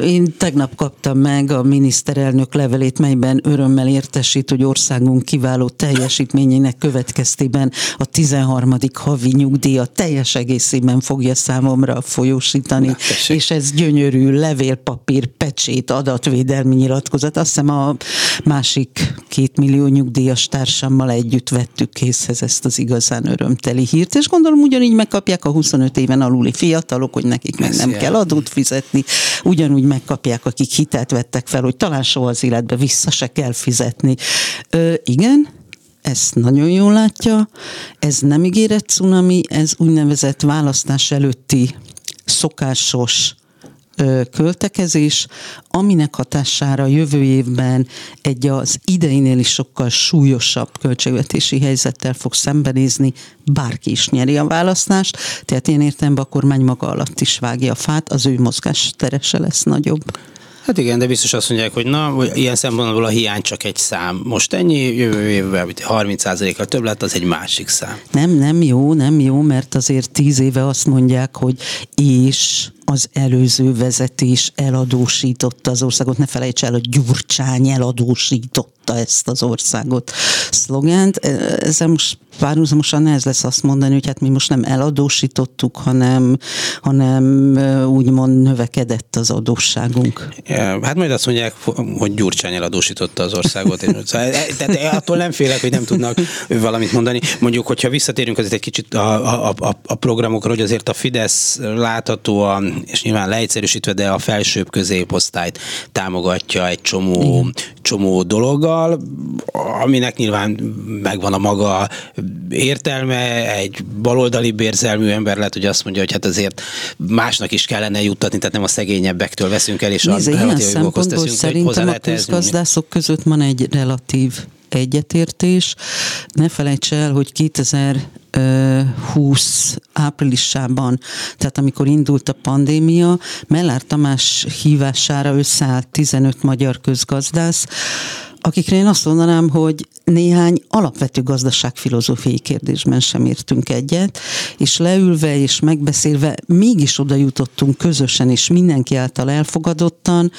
én tegnap kaptam meg a miniszterelnök levelét, melyben örömmel értesít, hogy országunk kiváló teljesítményének következtében a 13. havi nyugdíja teljes egészében fogja számomra folyósítani, Na, és ez gyönyörű levélpapír, pecsét, adatvédelmi nyilatkozat. Azt hiszem a másik két millió nyugdíjas társammal együtt vettük készhez ezt az igazán örömteli hírt, és gondolom ugyanígy megkapják a 25 éven aluli fiatalok, hogy nekik meg nem kell adót fizetni, ugyanúgy úgy megkapják, akik hitelt vettek fel, hogy talán soha az életbe vissza se kell fizetni. Ö, igen, ezt nagyon jól látja, ez nem ígéret cunami, ez úgynevezett választás előtti szokásos költekezés, aminek hatására jövő évben egy az ideinél is sokkal súlyosabb költségvetési helyzettel fog szembenézni, bárki is nyeri a választást, tehát én értem, a kormány maga alatt is vágja a fát, az ő mozgás terese lesz nagyobb. Hát igen, de biztos azt mondják, hogy na, ilyen szempontból a hiány csak egy szám. Most ennyi, jövő évben 30%-kal több lett, az egy másik szám. Nem, nem jó, nem jó, mert azért tíz éve azt mondják, hogy és az előző vezetés eladósította az országot. Ne felejts el, hogy Gyurcsány eladósította ezt az országot szlogent. Ezzel most párhuzamosan ez lesz azt mondani, hogy hát mi most nem eladósítottuk, hanem, hanem úgymond növekedett az adósságunk. Hát majd azt mondják, hogy Gyurcsány eladósította az országot. Szóval, e, tehát attól nem félek, hogy nem tudnak valamit mondani. Mondjuk, hogyha visszatérünk azért egy kicsit a, a, a, a programokra, hogy azért a Fidesz láthatóan és nyilván leegyszerűsítve, de a felsőbb középosztályt támogatja egy csomó, csomó dologgal, aminek nyilván megvan a maga értelme, egy baloldali bérzelmű ember lehet, hogy azt mondja, hogy hát azért másnak is kellene juttatni, tehát nem a szegényebbektől veszünk el, és Nézze, a relatív jogokhoz teszünk, szerintem a közgazdászok között van egy relatív egyetértés. Ne felejts el, hogy 2020 áprilisában, tehát amikor indult a pandémia, Mellár Tamás hívására összeállt 15 magyar közgazdász, akikre én azt mondanám, hogy néhány alapvető gazdaságfilozófiai kérdésben sem értünk egyet, és leülve és megbeszélve mégis oda jutottunk közösen és mindenki által elfogadottan,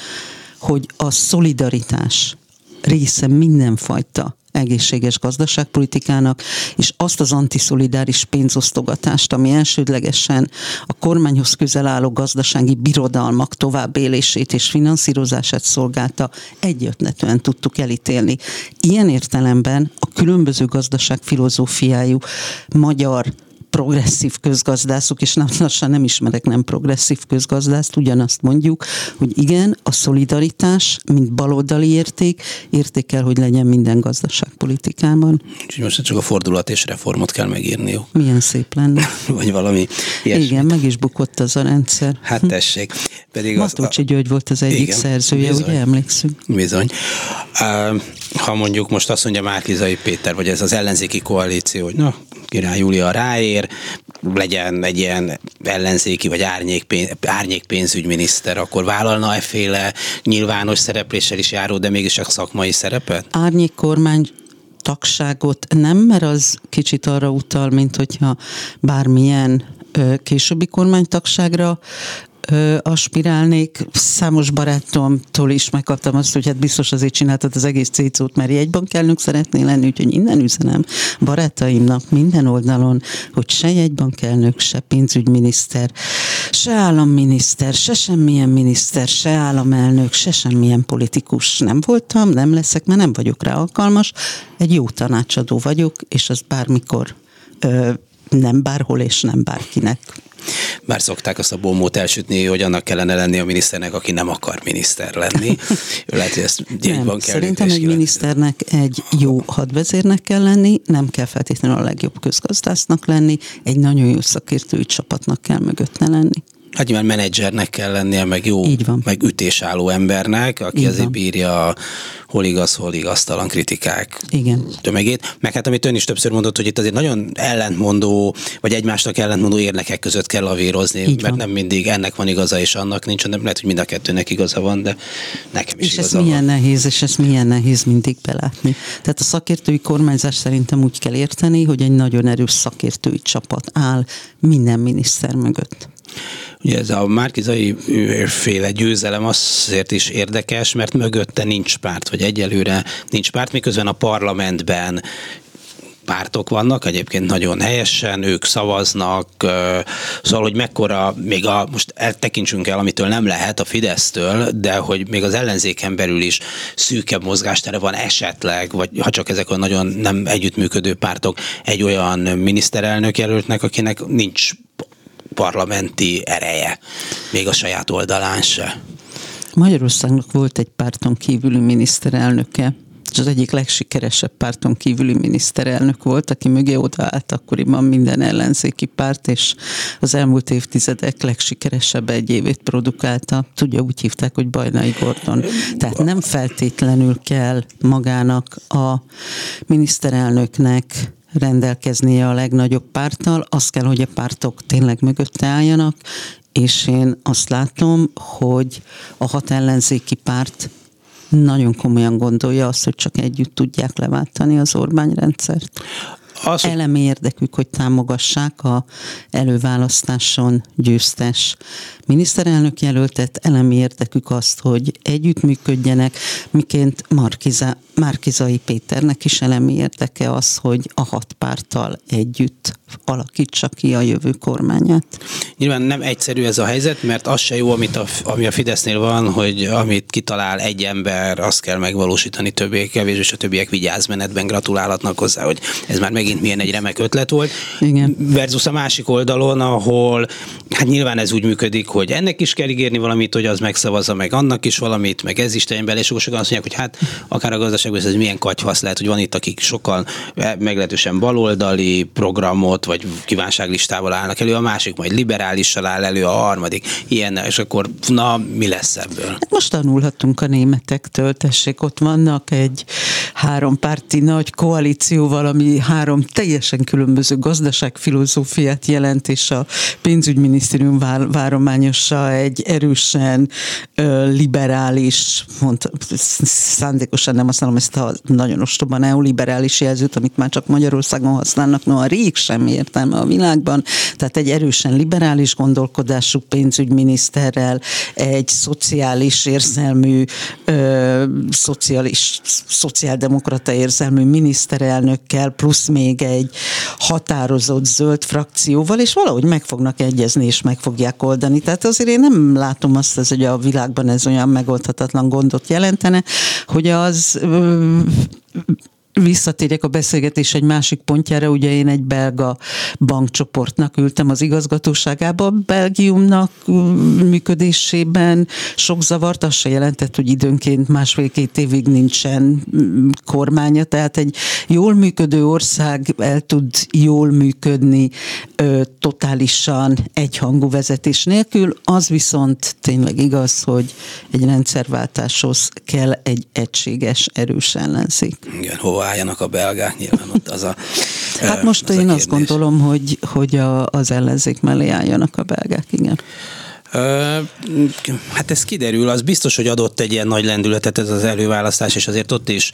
hogy a szolidaritás része mindenfajta egészséges gazdaságpolitikának, és azt az antiszolidáris pénzosztogatást, ami elsődlegesen a kormányhoz közel álló gazdasági birodalmak továbbélését és finanszírozását szolgálta, egyötletően tudtuk elítélni. Ilyen értelemben a különböző gazdaságfilozófiájú magyar progresszív közgazdászok, és nem, lassan nem ismerek nem progresszív közgazdászt, ugyanazt mondjuk, hogy igen, a szolidaritás, mint baloldali érték, érték kell, hogy legyen minden gazdaságpolitikában. Úgyhogy most csak a fordulat és reformot kell megírniuk. Milyen szép lenne. Vagy valami ilyesmi. Igen, meg is bukott az a rendszer. Hát tessék. Pedig Matolcsi a... György volt az egyik igen, szerzője, bizony, ugye emlékszünk? Bizony. Ha mondjuk most azt mondja Márkizai Péter, vagy ez az ellenzéki koalíció, hogy na, király Júlia ráér, legyen egy ilyen ellenzéki vagy árnyék, árnyék pénzügyminiszter, akkor vállalna efféle nyilvános szerepléssel is járó, de mégis a szakmai szerepet? Árnyék kormány tagságot nem, mert az kicsit arra utal, mint hogyha bármilyen későbbi kormánytagságra aspirálnék. Számos barátomtól is megkaptam azt, hogy hát biztos azért csináltad az egész cécót, mert jegybankelnök szeretnél lenni, úgyhogy innen üzenem barátaimnak minden oldalon, hogy se jegybankelnök, se pénzügyminiszter, se államminiszter, se semmilyen miniszter, se államelnök, se semmilyen politikus nem voltam, nem leszek, mert nem vagyok rá alkalmas. Egy jó tanácsadó vagyok, és az bármikor nem bárhol és nem bárkinek bár szokták azt a bombót elsütni, hogy annak kellene lenni a miniszternek, aki nem akar miniszter lenni. Lehet, hogy ezt nem, kell Szerintem egy miniszternek egy jó hadvezérnek kell lenni, nem kell feltétlenül a legjobb közgazdásznak lenni, egy nagyon jó szakértői csapatnak kell mögötte lenni. Hát nyilván menedzsernek kell lennie, meg jó, Így van. meg ütésálló embernek, aki Így azért van. bírja hol igaz, hol igaztalan kritikák Igen. tömegét. Meg hát amit ön is többször mondott, hogy itt azért nagyon ellentmondó, vagy egymásnak ellentmondó érnekek között kell lavírozni, Így mert van. nem mindig ennek van igaza, és annak nincs, hanem lehet, hogy mind a kettőnek igaza van, de nekem is és igaza ez milyen nehéz, és ez milyen nehéz mindig belátni. Tehát a szakértői kormányzás szerintem úgy kell érteni, hogy egy nagyon erős szakértői csapat áll minden miniszter mögött. Ugye ez a Márkizai féle győzelem azért is érdekes, mert mögötte nincs párt, vagy egyelőre nincs párt, miközben a parlamentben pártok vannak, egyébként nagyon helyesen, ők szavaznak, szóval, hogy mekkora, még a, most eltekintsünk el, amitől nem lehet a Fidesztől, de hogy még az ellenzéken belül is szűkebb mozgástere van esetleg, vagy ha csak ezek a nagyon nem együttműködő pártok, egy olyan miniszterelnök jelöltnek, akinek nincs parlamenti ereje, még a saját oldalán se. Magyarországnak volt egy párton kívüli miniszterelnöke, és az egyik legsikeresebb párton kívüli miniszterelnök volt, aki mögé odaállt akkoriban minden ellenzéki párt, és az elmúlt évtizedek legsikeresebb egy évét produkálta. Tudja, úgy hívták, hogy Bajnai Gordon. Tehát nem feltétlenül kell magának a miniszterelnöknek rendelkeznie a legnagyobb párttal, az kell, hogy a pártok tényleg mögötte álljanak, és én azt látom, hogy a hat ellenzéki párt nagyon komolyan gondolja azt, hogy csak együtt tudják leváltani az Orbán rendszert. Az, Elemi érdekük, hogy támogassák a előválasztáson győztes miniszterelnök jelöltet, elemi érdekük azt, hogy együttműködjenek, miként Markiza, Márkizai Péternek is elemi érdeke az, hogy a hat párttal együtt alakítsa ki a jövő kormányát. Nyilván nem egyszerű ez a helyzet, mert az se jó, amit a, ami a Fidesznél van, hogy amit kitalál egy ember, azt kell megvalósítani többiek kevés, és a többiek vigyázmenetben gratulálhatnak hozzá, hogy ez már megint milyen egy remek ötlet volt. Igen. Versus a másik oldalon, ahol hát nyilván ez úgy működik, hogy ennek is kell ígérni valamit, hogy az megszavazza, meg annak is valamit, meg ez is bele, és sokan azt mondják, hogy hát akár a gazdaságban ez milyen katyvasz lehet, hogy van itt, akik sokkal meglehetősen baloldali programot, vagy kívánságlistával állnak elő, a másik majd liberálissal áll elő, a harmadik ilyen, és akkor na, mi lesz ebből? Hát most tanulhatunk a németektől, tessék, ott vannak egy hárompárti nagy koalícióval, ami három teljesen különböző gazdaságfilozófiát jelent, és a pénzügyminisztérium várományosa egy erősen liberális, mondta, szándékosan nem használom ezt a nagyon ostoban neoliberális jelzőt, amit már csak Magyarországon használnak, no a rég semmi értelme a világban, tehát egy erősen liberális gondolkodású pénzügyminiszterrel, egy szociális érzelmű, ö, szociális, szociáldemokrata érzelmű miniszterelnökkel, plusz még egy határozott zöld frakcióval, és valahogy meg fognak egyezni, és meg fogják oldani. Tehát azért én nem látom azt, hogy a világban ez olyan megoldhatatlan gondot jelentene, hogy az visszatérjek a beszélgetés egy másik pontjára, ugye én egy belga bankcsoportnak ültem az igazgatóságába, Belgiumnak működésében. Sok zavart, az se jelentett, hogy időnként másfél-két évig nincsen kormánya, tehát egy jól működő ország el tud jól működni ö, totálisan egyhangú vezetés nélkül, az viszont tényleg igaz, hogy egy rendszerváltáshoz kell egy egységes, erős ellenzék. Igen, hova álljanak a belgák, nyilván ott az a Hát most én azt gondolom, hogy, hogy a, az ellenzék mellé álljanak a belgák, igen. Hát ez kiderül, az biztos, hogy adott egy ilyen nagy lendületet ez az előválasztás, és azért ott is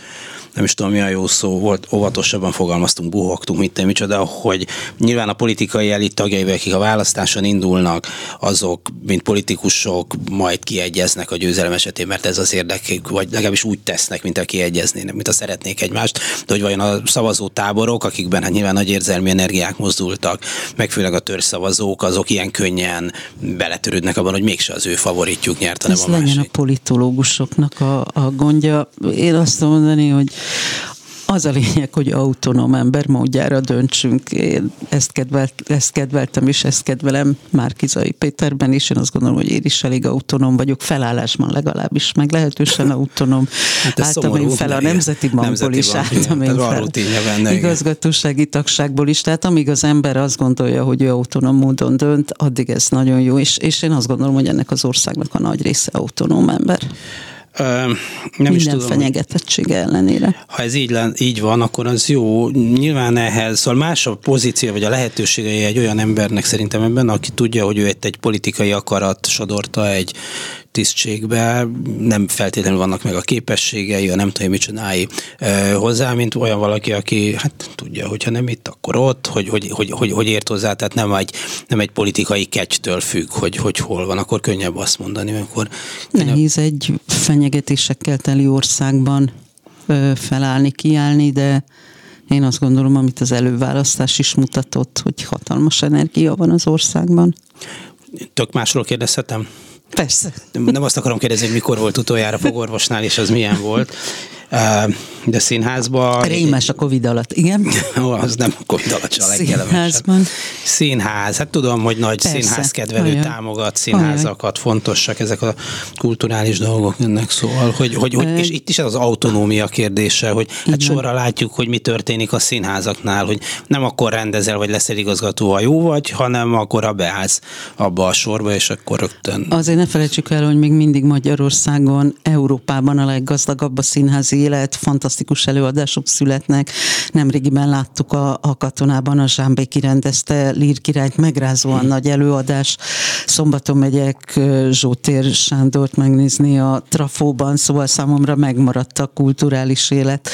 nem is tudom mi a jó szó, volt, óvatosabban fogalmaztunk, buhogtunk, mit micsoda, hogy nyilván a politikai elit tagjai, akik a választáson indulnak, azok, mint politikusok majd kiegyeznek a győzelem esetén, mert ez az érdekük, vagy legalábbis úgy tesznek, mint a kiegyeznének, mint a szeretnék egymást, de hogy vajon a szavazó táborok, akikben hát nyilván nagy érzelmi energiák mozdultak, meg főleg a törzszavazók, azok ilyen könnyen beletörődnek abban, hogy mégse az ő favoritjuk nyert, hanem Ez a másik. legyen a politológusoknak a, a gondja. Én azt mondani, hogy az a lényeg, hogy autonóm ember módjára döntsünk. Én ezt, kedvelt, ezt kedveltem, és ezt kedvelem Márkizai Péterben is. Én azt gondolom, hogy én is elég autonóm vagyok, felállásban legalábbis, meg lehetősen autonóm. Hát álltam én fel a Nemzeti Bankból is, álltam én fel benne, igazgatósági tagságból is. Tehát amíg az ember azt gondolja, hogy ő autonóm módon dönt, addig ez nagyon jó, és, és én azt gondolom, hogy ennek az országnak a nagy része autonóm ember. Nem Minden is tudom, fenyegetettsége ellenére. Ha ez így, így van, akkor az jó. Nyilván ehhez, szóval más a pozíció, vagy a lehetőségei egy olyan embernek szerintem ebben, aki tudja, hogy ő egy, egy politikai akarat sodorta egy tisztségbe, nem feltétlenül vannak meg a képességei, a nem tudom, mit csinálj hozzá, mint olyan valaki, aki hát tudja, hogyha nem itt, akkor ott, hogy, hogy, hogy, hogy, hogy ért hozzá, tehát nem egy, nem egy politikai kecstől függ, hogy, hogy hol van, akkor könnyebb azt mondani, amikor... Nehéz egy fenyegetésekkel teli országban felállni, kiállni, de én azt gondolom, amit az előválasztás is mutatott, hogy hatalmas energia van az országban. Tök másról kérdezhetem? Persze. Nem, azt akarom kérdezni, hogy mikor volt utoljára fogorvosnál, és az milyen volt. De színházban... Rémes a Covid alatt, igen. Ó, az nem a Covid alatt a Színházban. Színház, hát tudom, hogy nagy Persze. színházkedvelő Olyan. támogat színházakat, Olyan. fontosak ezek a kulturális dolgok ennek szóval, hogy, hogy, hogy és itt is az autonómia kérdése, hogy hát sorra látjuk, hogy mi történik a színházaknál, hogy nem akkor rendezel, vagy leszel igazgató, ha jó vagy, hanem akkor a beállsz abba a sorba, és akkor rögtön. Azért ne felejtsük el, hogy még mindig Magyarországon, Európában a leggazdagabb a színházi élet, fantasztikus előadások születnek. Nemrégiben láttuk a, a katonában, a Zsámbéki rendezte Lír királyt, megrázóan nagy előadás. Szombaton megyek Zsótér Sándort megnézni a Trafóban, szóval számomra megmaradt a kulturális élet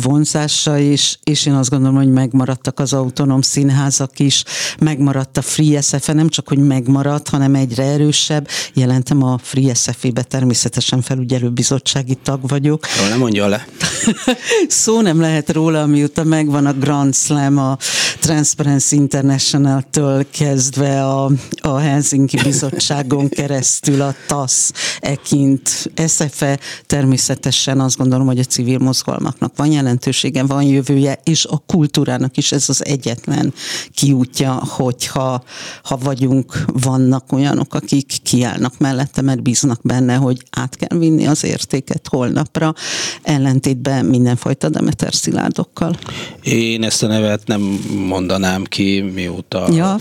vonzása is, és én azt gondolom, hogy megmaradtak az autonóm színházak is, megmaradt a Free SF, nem csak, hogy megmaradt, hanem egyre erősebb. Jelentem a Free SF-be természetesen felügyelőbizottsági tag vagyok. Jól nem mondja le. Szó nem lehet róla, miután megvan a Grand Slam, a Transparency International-től kezdve a, a Helsinki Bizottságon keresztül a TASZ, ekint, SFE, természetesen azt gondolom, hogy a civil mozgalmaknak van jelentősége, van jövője, és a kultúrának is ez az egyetlen kiútja, hogyha ha vagyunk, vannak olyanok, akik kiállnak mellette, mert bíznak benne, hogy át kell vinni az értéket holnapra, ellentétben mindenfajta Demeter szilárdokkal. Én ezt a nevet nem mondanám ki, mióta... Ja,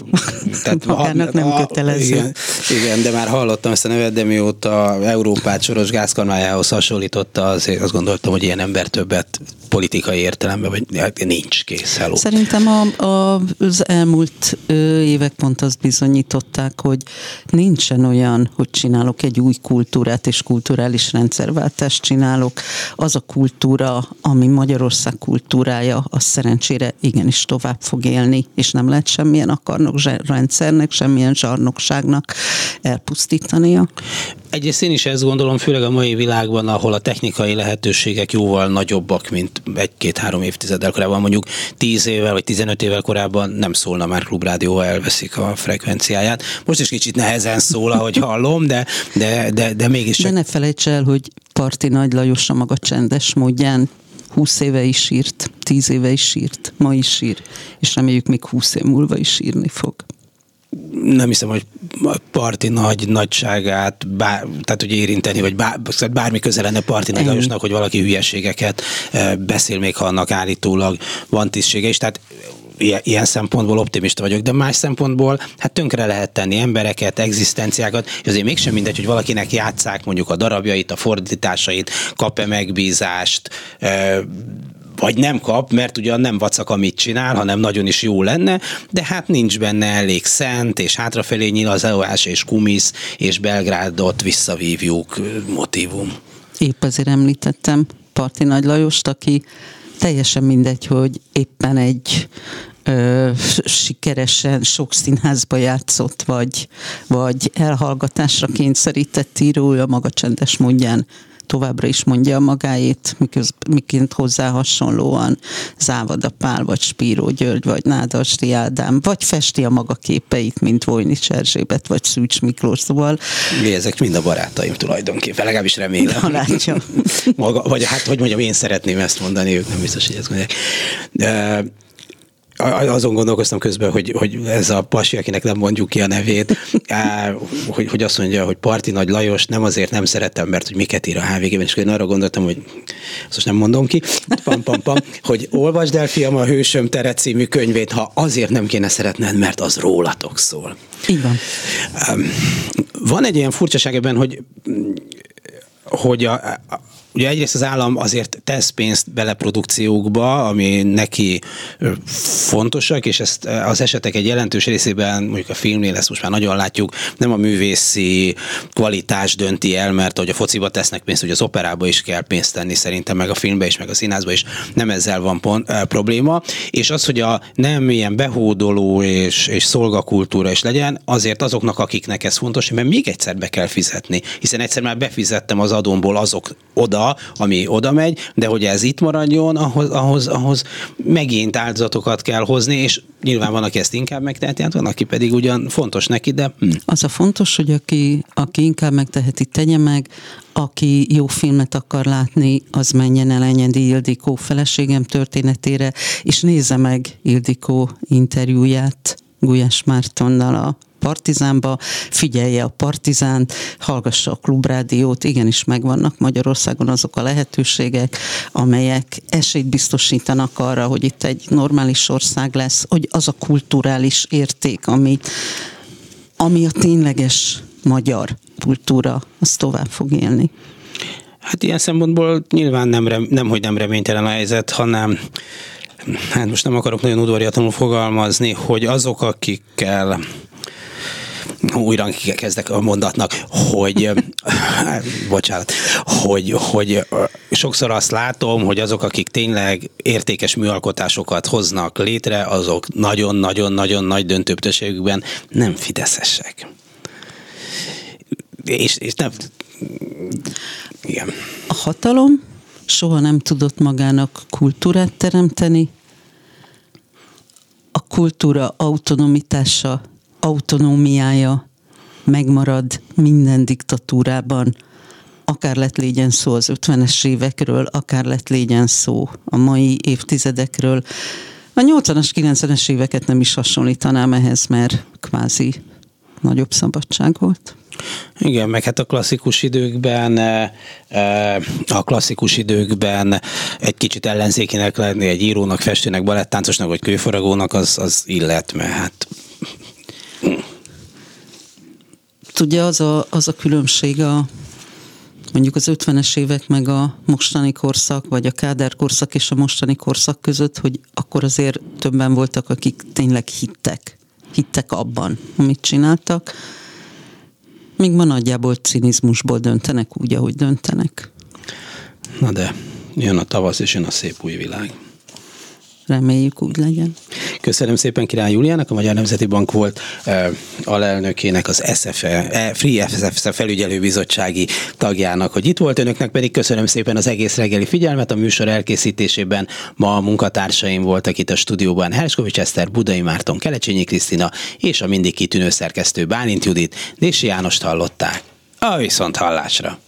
tehát, magának nem kötelező. Igen, igen, de már hallottam ezt a nevet, de mióta Európát Soros gázkarmájához hasonlította, azért azt gondoltam, hogy ilyen ember többet politikai értelemben, vagy hát nincs kész. Hello. Szerintem a, a, az elmúlt évek pont azt bizonyították, hogy nincsen olyan, hogy csinálok egy új kultúrát és kulturális rendszerváltást csinálok. Az a kultúra, ami Magyarország kultúrája, az szerencsére igenis tovább fog élni, és nem lehet semmilyen akarnok rendszernek, semmilyen zsarnokságnak elpusztítania. Egyrészt én is ezt gondolom, főleg a mai világban, ahol a technikai lehetőségek jóval nagyobbak, mint egy-két-három évtizeddel korábban, mondjuk 10 évvel vagy 15 évvel korábban nem szólna már klubrádió, elveszik a frekvenciáját. Most is kicsit nehezen szól, ahogy hallom, de, de, de, de mégis. De ne felejts el, hogy Parti Nagy Lajos a maga csendes módján. 20 éve is írt, 10 éve is írt, ma is ír, és reméljük még 20 év múlva is írni fog. Nem hiszem, hogy parti nagy nagyságát, bár, tehát hogy érinteni, vagy bár, bármi köze lenne parti nagy hogy valaki hülyeségeket eh, beszél, még ha annak állítólag van tisztsége is. Tehát ilyen szempontból optimista vagyok, de más szempontból hát tönkre lehet tenni embereket, egzisztenciákat, és azért mégsem mindegy, hogy valakinek játszák mondjuk a darabjait, a fordításait, kap-e megbízást, vagy nem kap, mert ugyan nem vacak, amit csinál, hanem nagyon is jó lenne, de hát nincs benne elég szent, és hátrafelé nyilazolás, és kumisz, és Belgrádot visszavívjuk motivum. Épp azért említettem Parti Nagy Lajost, aki teljesen mindegy, hogy éppen egy ö, sikeresen sok színházba játszott, vagy, vagy elhallgatásra kényszerített írója maga csendes módján továbbra is mondja magáét, miként hozzá hasonlóan Závada Pál, vagy Spíró György, vagy Nádasdi Ádám, vagy festi a maga képeit, mint Vojnics Erzsébet, vagy Szűcs Miklós, szóval... Mi ezek mind a barátaim tulajdonképpen, legalábbis remélem. Ha látja. Maga, vagy hát, hogy mondjam, én szeretném ezt mondani, ők nem biztos, hogy ezt mondják. De, azon gondolkoztam közben, hogy, hogy ez a pasi, akinek nem mondjuk ki a nevét, hogy, hogy azt mondja, hogy Parti Nagy Lajos nem azért nem szeretem, mert hogy miket ír a HVG-ben, és én arra gondoltam, hogy azt most nem mondom ki, pam, pam, pam, hogy olvasd el, fiam, a Hősöm tere című könyvét, ha azért nem kéne szeretned, mert az rólatok szól. Így van. Van egy ilyen furcsaság ebben, hogy hogy a, a, Ugye egyrészt az állam azért tesz pénzt bele produkciókba, ami neki fontosak, és ezt az esetek egy jelentős részében, mondjuk a filmnél ezt most már nagyon látjuk, nem a művészi kvalitás dönti el, mert hogy a fociba tesznek pénzt, hogy az operába is kell pénzt tenni szerintem, meg a filmbe is, meg a színházba is, nem ezzel van pont, e, probléma. És az, hogy a nem ilyen behódoló és, és szolgakultúra is legyen, azért azoknak, akiknek ez fontos, mert még egyszer be kell fizetni, hiszen egyszer már befizettem az adomból azok oda, ami oda megy, de hogy ez itt maradjon, ahhoz, ahhoz, ahhoz megint áldozatokat kell hozni, és nyilván van, aki ezt inkább megteheti, hát van, aki pedig ugyan fontos neki, de... Hm. Az a fontos, hogy aki, aki inkább megteheti, tegye meg, aki jó filmet akar látni, az menjen el Enyedi Ildikó feleségem történetére, és nézze meg Ildikó interjúját Gulyás Mártonnal a Partizánba, figyelje a Partizánt, hallgassa a klubrádiót, igenis megvannak Magyarországon azok a lehetőségek, amelyek esélyt biztosítanak arra, hogy itt egy normális ország lesz, hogy az a kulturális érték, ami, ami a tényleges magyar kultúra, az tovább fog élni. Hát ilyen szempontból nyilván nem, nem hogy nem reménytelen a helyzet, hanem hát most nem akarok nagyon udvariatlanul fogalmazni, hogy azok, akikkel újra kezdek a mondatnak, hogy bocsánat, hogy, hogy sokszor azt látom, hogy azok, akik tényleg értékes műalkotásokat hoznak létre, azok nagyon-nagyon-nagyon nagy döntőbb nem fideszesek. És, és nem... Igen. A hatalom soha nem tudott magának kultúrát teremteni, a kultúra autonomitása autonómiája megmarad minden diktatúrában, akár lett légyen szó az 50-es évekről, akár lett légyen szó a mai évtizedekről. A 80-as, 90-es éveket nem is hasonlítanám ehhez, mert kvázi nagyobb szabadság volt. Igen, meg hát a klasszikus időkben e, e, a klasszikus időkben egy kicsit ellenzékinek lenni egy írónak, festőnek, balettáncosnak vagy kőforagónak az, az illet, mert hát Ugye az a, az a különbség a mondjuk az 50-es évek meg a mostani korszak, vagy a Kádár korszak és a mostani korszak között, hogy akkor azért többen voltak, akik tényleg hittek. Hittek abban, amit csináltak. Míg ma nagyjából cinizmusból döntenek úgy, ahogy döntenek. Na de, jön a tavasz és jön a szép új világ. Reméljük úgy legyen. Köszönöm szépen Király Juliának, a Magyar Nemzeti Bank volt uh, alelnökének, az SFE, e, Free SFE felügyelőbizottsági tagjának, hogy itt volt önöknek, pedig köszönöm szépen az egész reggeli figyelmet. A műsor elkészítésében ma a munkatársaim voltak itt a stúdióban Herskovics Eszter, Budai Márton, Kelecsényi Krisztina és a mindig kitűnő szerkesztő Bálint Judit, Dési Jánost hallották. A viszont hallásra!